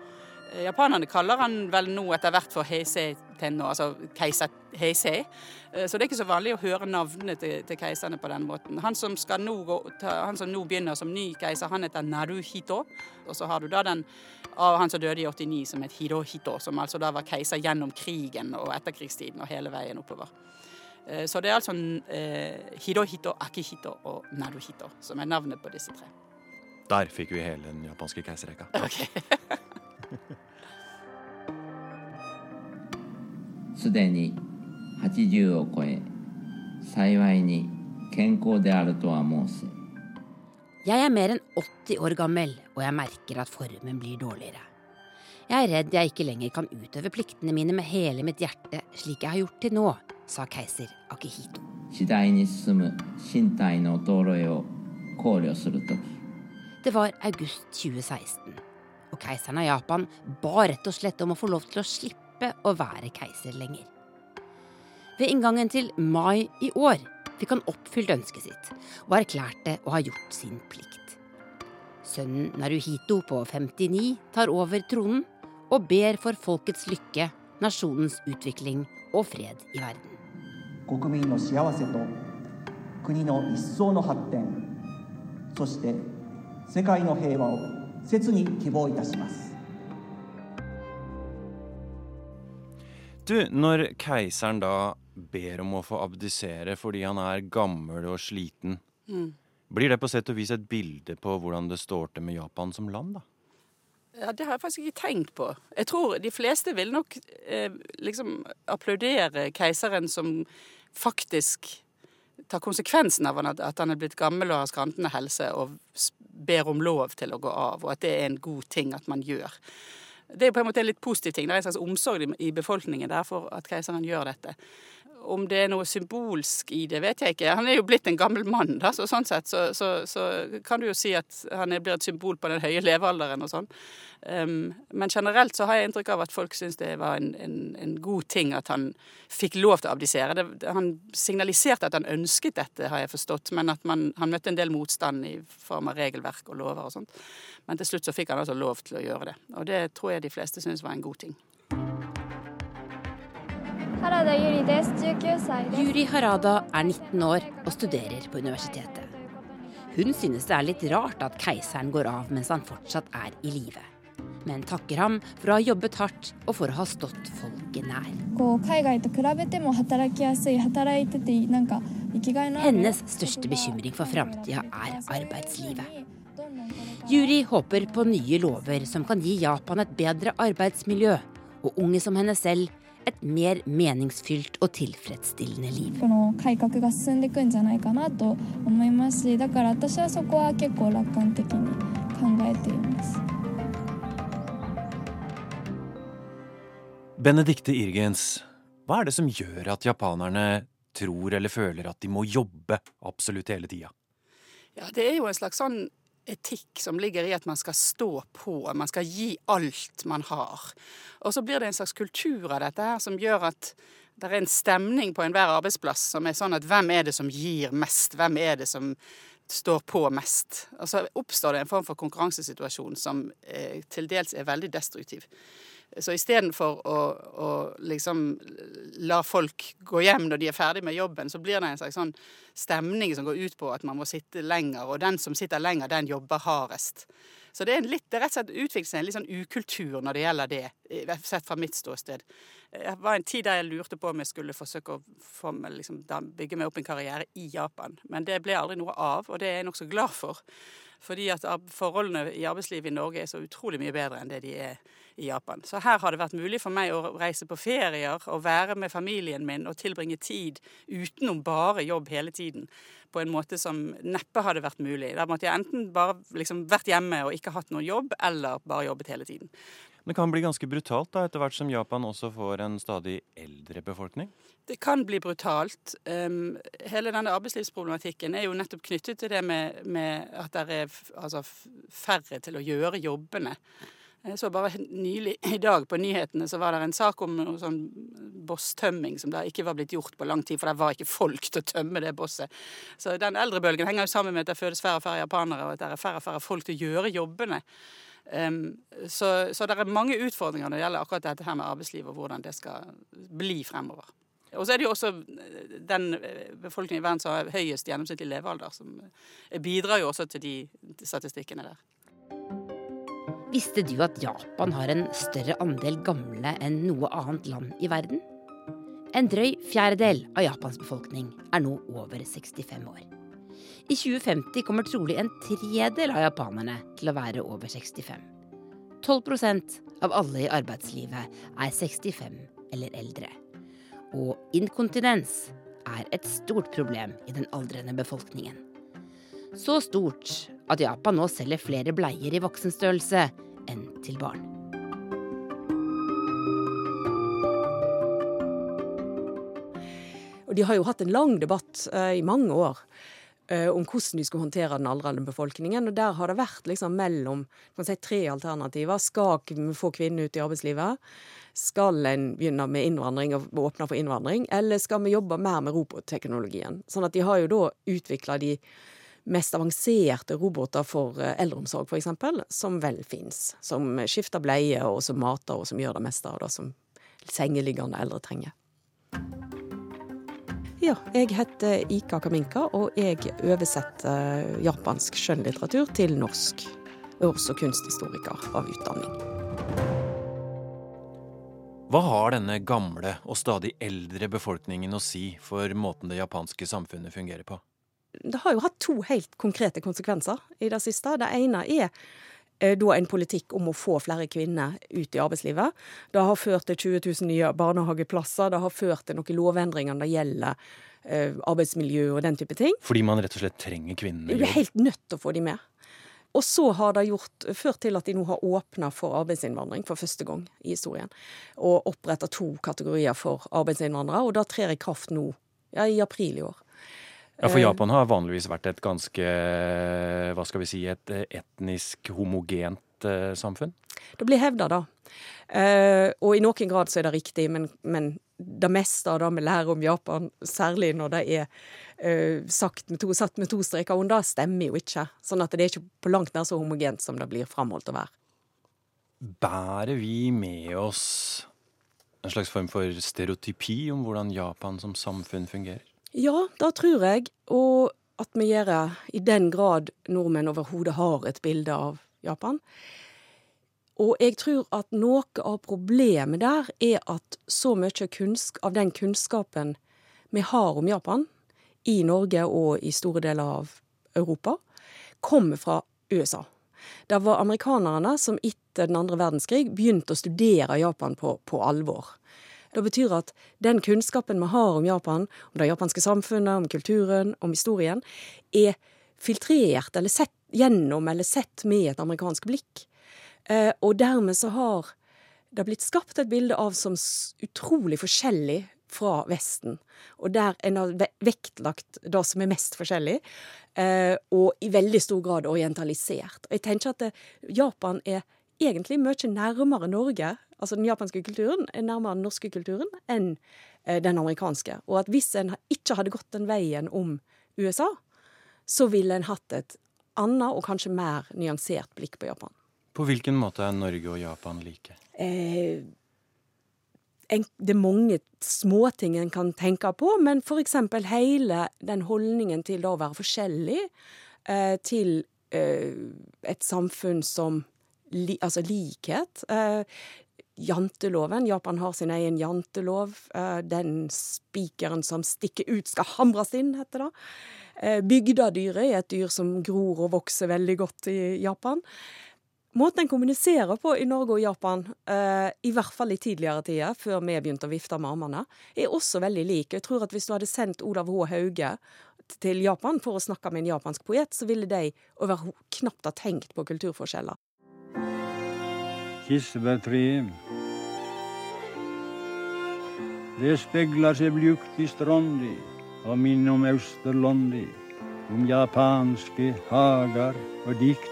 V: Eh, Japanerne kaller han vel nå etter hvert for Heisei Tenno, altså keiser Heisei. Eh, Så det er ikke så vanlig å høre navnene til, til keiserne på den måten. Han som, nå gå, han som nå begynner som ny keiser, han heter Naruhito. Og så har du da den av han som døde i 89, som het Hirohito, som altså da var keiser gjennom krigen og etterkrigstiden og hele veien oppover. Eh, Så det er altså eh, Hirohito, Akihito og Naruhito som er navnet på disse tre.
T: Der fikk vi hele den japanske keiserrekka.
V: Okay. [laughs] [laughs]
W: すでに80を超え幸いに健康であるとは申せ
H: Jeg er mer enn 80 år gammel, og jeg merker at formen blir dårligere. Jeg er redd jeg ikke lenger kan utøve pliktene mine med hele mitt hjerte slik jeg har gjort til nå, sa keiser Akihito. Det var august 2016, og keiseren av Japan ba rett og slett om å få lov til å slippe å være keiser lenger. Ved inngangen til mai i år fikk han oppfylt ønsket sitt, og erklærte å ha gjort sin plikt. Sønnen Naruhito på 59 tar over tronen og ber for folkets lykke, nasjonens utvikling og fred i verden.
X: 国民の幸せと国の一層の発展そして世界の平和を切に希望いたします
T: Du, når keiseren da ber om å få abdisere fordi han er gammel og sliten,
V: Mm.
T: blir det på sett og vis et bilde på hvordan det står til med Japan som land, da?
V: Ja, Det har jeg faktisk ikke tenkt på. Jeg tror de fleste vil nok eh, liksom applaudere keiseren som faktisk tar konsekvensen av at, han er blitt gammel og har skrantende helse og ber om lov til å gå av, og at det er en god ting at man gjør. Det er på en måte en litt positiv ting. Det er en slags omsorg i- befolkningen der for at keiseren gjør dette. Om det er noe symbolsk i det, vet jeg ikke. Han er jo blitt en gammel mann, da, så sånn sett så, så, så kan du jo si at han blir et symbol på den høye levealderen og sånn. Um, men generelt så har jeg inntrykk av at folk syns det var en, en, en, god ting at han fikk lov til å abdisere. Det, han signaliserte at han ønsket dette, har jeg forstått, men at man, han møtte en del motstand i form av regelverk og lover og sånt. Men til slutt så fikk han altså lov til å gjøre det. Og det tror jeg de fleste syns var en god ting.
H: Yuri Harada er 19 år og studerer på universitetet. Hun synes det er litt rart at keiseren går av mens han fortsatt er i live. Men takker ham for å ha jobbet hardt og for å ha stått folket nær. Hennes største bekymring for framtida er arbeidslivet. Juri håper på nye lover som kan gi Japan et bedre arbeidsmiljø, og unge som henne selv et mer meningsfylt og tilfredsstillende liv.
T: Benedicte Irgens, hva er det som gjør at japanerne tror eller føler at de må jobbe absolutt hele tida?
V: Ja, det er jo en slags sånn etikk som ligger i at man skal stå på, man skal gi alt man har. Og så blir det en slags kultur av dette her som gjør at det er en stemning på enhver arbeidsplass som er sånn at hvem er det som gir mest? Hvem er det som står på mest? Og så oppstår det en form for konkurransesituasjon som eh, til dels er veldig destruktiv. Så istedenfor å, å liksom la folk gå hjem når de er ferdig med jobben, så blir det en slags sånn stemning som går ut på at man må sitte lenger, og den som sitter lenger, den jobber hardest. Så det er, litt, det er rett og slett utviklet seg en litt sånn ukultur når det gjelder det, sett fra mitt ståsted. Det var en tid der jeg lurte på om jeg skulle forsøke å meg, liksom, bygge meg opp en karriere i Japan, men det ble aldri noe av, og det er jeg nokså glad for. Fordi at forholdene i arbeidslivet i Norge er så utrolig mye bedre enn det de er i Japan. Så her har det vært mulig for meg å reise på ferier og være med familien min og tilbringe tid utenom bare jobb hele tiden. På en måte som neppe hadde vært mulig. Da måtte jeg enten bare liksom vært hjemme og ikke hatt noen jobb, eller bare jobbet hele tiden.
T: Det kan bli ganske brutalt da, etter hvert som Japan også får en stadig eldre befolkning?
V: Det kan bli brutalt. Um, hele denne arbeidslivsproblematikken er jo nettopp knyttet til det med, med at det er altså, færre til å gjøre jobbene. Jeg så bare nylig i dag på nyhetene så var det en sak om noe sånn bosstømming som da ikke var blitt gjort på lang tid, for det var ikke folk til å tømme det bosset. Så den eldrebølgen henger jo sammen med at det fødes færre og færre japanere, og at det er færre og færre folk til å gjøre jobbene. Um, så, så det er mange utfordringer når det gjelder akkurat dette her med arbeidsliv, og hvordan det skal bli fremover. Og så er det jo også den befolkningen i verden som har høyest gjennomsnittlig levealder, som bidrar jo også til de statistikkene der.
H: Visste du at Japan har en større andel gamle enn noe annet land i verden? En drøy fjerdedel av Japans befolkning er nå over 65 år. I 2050 kommer trolig en tredel av japanerne til å være over 65. 12% av alle i arbeidslivet er 65 eller eldre. Og inkontinens er et stort problem i den aldrende befolkningen. Så stort at Japan nå selger flere bleier i voksenstørrelse enn til barn.
Y: De har jo hatt en lang debatt uh, i mange år uh, om hvordan de skulle håndtere den aldrende befolkningen. og Der har det vært liksom mellom si, tre alternativer. Skal vi få kvinner ut i arbeidslivet? Skal en begynne med innvandring og åpne for innvandring? Eller skal vi jobbe mer med robotteknologien? Sånn at de har jo da utvikla de mest avanserte roboter for eldreomsorg, eldreomsorg, f.eks., som vel fins. Som skifter bleie, og som mater, og som gjør det meste av det som sengeliggende eldre trenger. Ja, jeg heter Ika Kaminka, og jeg oversetter japansk skjønnlitteratur til norsk. Og også kunsthistoriker av utdanning.
T: Hva har denne gamle og stadig eldre befolkningen å si for måten det japanske samfunnet fungerer på?
Y: Det har jo hatt to helt konkrete konsekvenser i det siste. Det ene er eh, da en politikk om å få flere kvinner ut i arbeidslivet. Det har ført til 20 000 nye barnehageplasser. Det har ført til noen lovendringer når det gjelder eh, arbeidsmiljø og den type ting.
T: Fordi man rett og slett trenger kvinnene?
Y: Du er helt nødt til å få dem med. og så har det gjort, ført til at de nå har åpna for arbeidsinnvandring for første gang i historien. Og oppretta to kategorier for arbeidsinnvandrere, og det trer i kraft nå, ja, i april i år.
T: Ja, For Japan har vanligvis vært et ganske, hva skal vi si, et etnisk homogent eh, samfunn?
Y: Det blir hevda, da. Eh, og i noen grad så er det riktig, men, men det meste av det vi lærer om Japan, særlig når det er sagt med to, satt med to streker under, stemmer jo ikke. Sånn at det er ikke på langt nær så homogent som det blir framholdt å være.
T: Bærer vi med oss en slags form for stereotypi om hvordan Japan som samfunn fungerer?
Y: Ja, det tror jeg. Og at vi gjør det i den grad nordmenn overhodet har et bilde av Japan. Og jeg tror at noe av problemet der er at så mye av den kunnskapen vi har om Japan, i Norge og i store deler av Europa, kommer fra USA. Det var amerikanerne som etter den andre verdenskrig begynte å studere Japan på, på alvor. Det betyr at den kunnskapen vi har om Japan, om det japanske samfunnet, om kulturen, om historien, er filtrert eller sett gjennom eller sett med et amerikansk blikk. Eh, og dermed så har det blitt skapt et bilde av som utrolig forskjellig fra Vesten. Og der en har vektlagt det som er mest forskjellig, eh, og i veldig stor grad orientalisert. Og jeg tenker at Japan er egentlig mye nærmere Norge, altså den japanske kulturen er nærmere den norske kulturen enn eh, den amerikanske. Og at hvis en ikke hadde gått den veien om USA, så ville en hatt et annet og kanskje mer nyansert blikk på Japan.
T: På hvilken måte er Norge og Japan like?
Y: Eh, en, det er mange småting en kan tenke på, men f.eks. hele den holdningen til å være forskjellig, eh, til eh, et samfunn som li, Altså likhet. Eh, janteloven. Japan har sin egen jantelov. Eh, den spikeren som stikker ut, skal hamres inn, heter det. Eh, bygdadyret er et dyr som gror og vokser veldig godt i Japan. Måten en kommuniserer på i Norge og Japan, eh, i hvert fall i tidligere tider, før vi begynte å vifte med armene, er også veldig lik. Jeg tror at hvis du hadde sendt Olav H. Hauge til Japan for å snakke med en japansk poet, så ville de over knapt ha tenkt på kulturforskjeller. Kirsebærtreet. Det spegler seg blukt i strandi og minner om Austerlandi, om japanske hager og dikt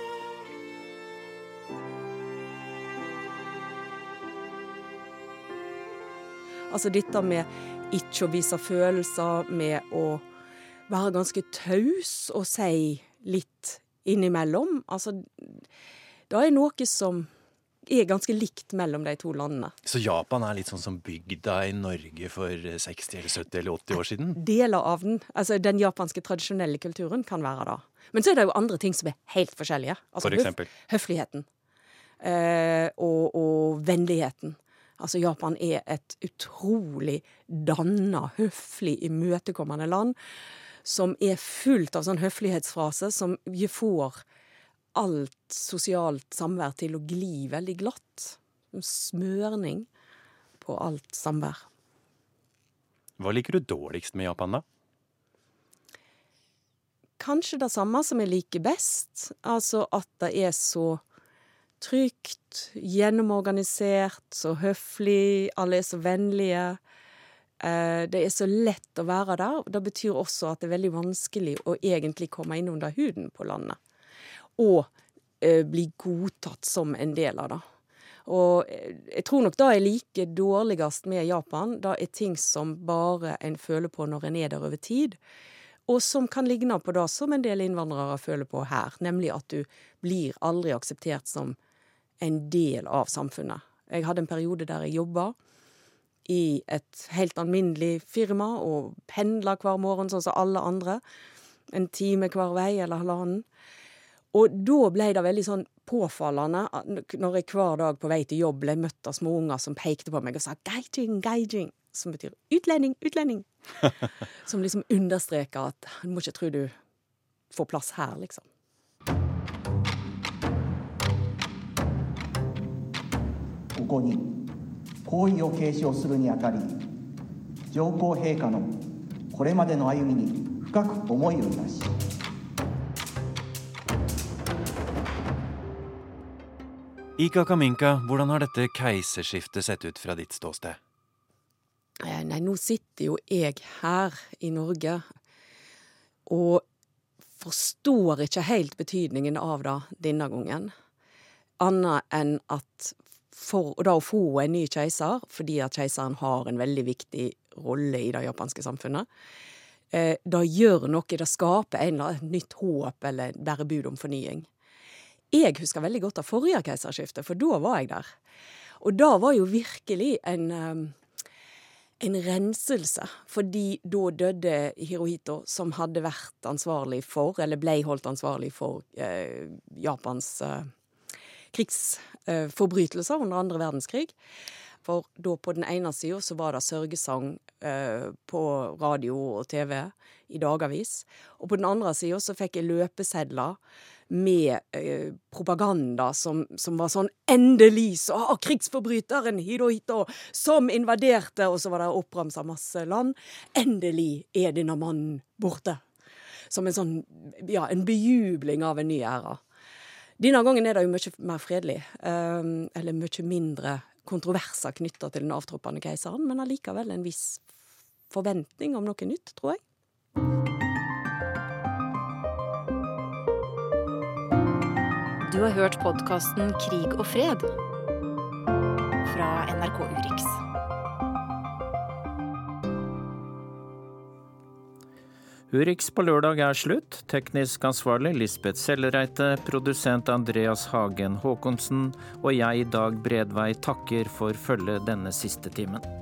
Y: Altså dette med ikke å vise følelser, med å være ganske taus og si litt innimellom. Altså, det er noe som er ganske likt mellom de to landene.
T: Så Japan er litt sånn som bygda i Norge for 60 eller 70 eller 80 år siden?
Y: Deler av den. Altså Den japanske tradisjonelle kulturen kan være da. Men så er det jo andre ting som er helt forskjellige. Altså,
T: for eksempel?
Y: Høfligheten. Eh, og, og vennligheten. Altså Japan er et utrolig danna, høflig, imøtekommende land som er fullt av sånn høflighetsfrase som får alt sosialt samvær til å gli veldig glatt. En Smørning på alt samvær.
T: Hva liker du dårligst med Japan, da?
Y: Kanskje det samme som jeg liker best. Altså at det er så trygt, gjennomorganisert, så høflig, alle er så vennlige. Eh, det er så lett å være der. Det betyr også at det er veldig vanskelig å egentlig komme inn under huden på landet. Og eh, bli godtatt som en del av det. Og eh, jeg tror nok det er like dårligst med Japan. Det er ting som bare en føler på når en er der over tid. Og som kan ligne på det som en del innvandrere føler på her, nemlig at du blir aldri akseptert som en del av samfunnet. Jeg hadde en periode der jeg jobba i et helt alminnelig firma og pendla hver morgen sånn som alle andre. En time hver vei eller halvannen. Og da ble det veldig sånn påfallende når jeg hver dag på vei til jobb ble møtt av småunger som pekte på meg og sa 'geijing, geijing', som betyr utlending, utlending. [laughs] som liksom understreker at du må ikke tro du får plass her, liksom. ここに皇位を継承するにあたり上皇陛下のこれまでの歩みに深く思いをいたし
T: Ika Kaminka, hvordan har dette keiserskiftet sett ut fra ditt ståsted?
Y: Eh, nei, nå sitter jo jeg her i Norge og forstår ikke helt betydningen av det denne gangen. Annet enn at for da å få en ny keiser, fordi at keiseren har en veldig viktig rolle i det japanske samfunnet, eh, det gjør noe, det skaper en eller annen nytt håp eller bærer bud om fornying. Jeg husker veldig godt av forrige keiserskifte, for da var jeg der. Og da var jo virkelig en, en renselse, fordi da døde Hirohito, som hadde vært ansvarlig for, eller ble holdt ansvarlig for, eh, Japans eh, krigsforbrytelser under andre verdenskrig. For da på den ene sida så var det sørgesang eh, på radio og TV i dagavis. Og på den andre sida så fikk jeg løpesedler med eh, propaganda som, som, var sånn Endelig så har krigsforbryteren Hirohito, som invaderte Og så var det oppramsa masse land. Endelig er denne mannen borte. Som en sånn Ja, en bejubling av en ny æra. Denne gangen er det jo mye mer fredelig. Eh, eller mye mindre kontroverser knytta til den avtroppende keiseren, men allikevel en viss forventning om noe nytt, tror jeg.
P: Du har hørt podkasten Krig og fred fra NRK Urix.
B: Urix på lørdag er slutt. Teknisk ansvarlig Lisbeth Sellereite, produsent Andreas Hagen Haakonsen og jeg, Dag Bredvei, takker for følget denne siste timen.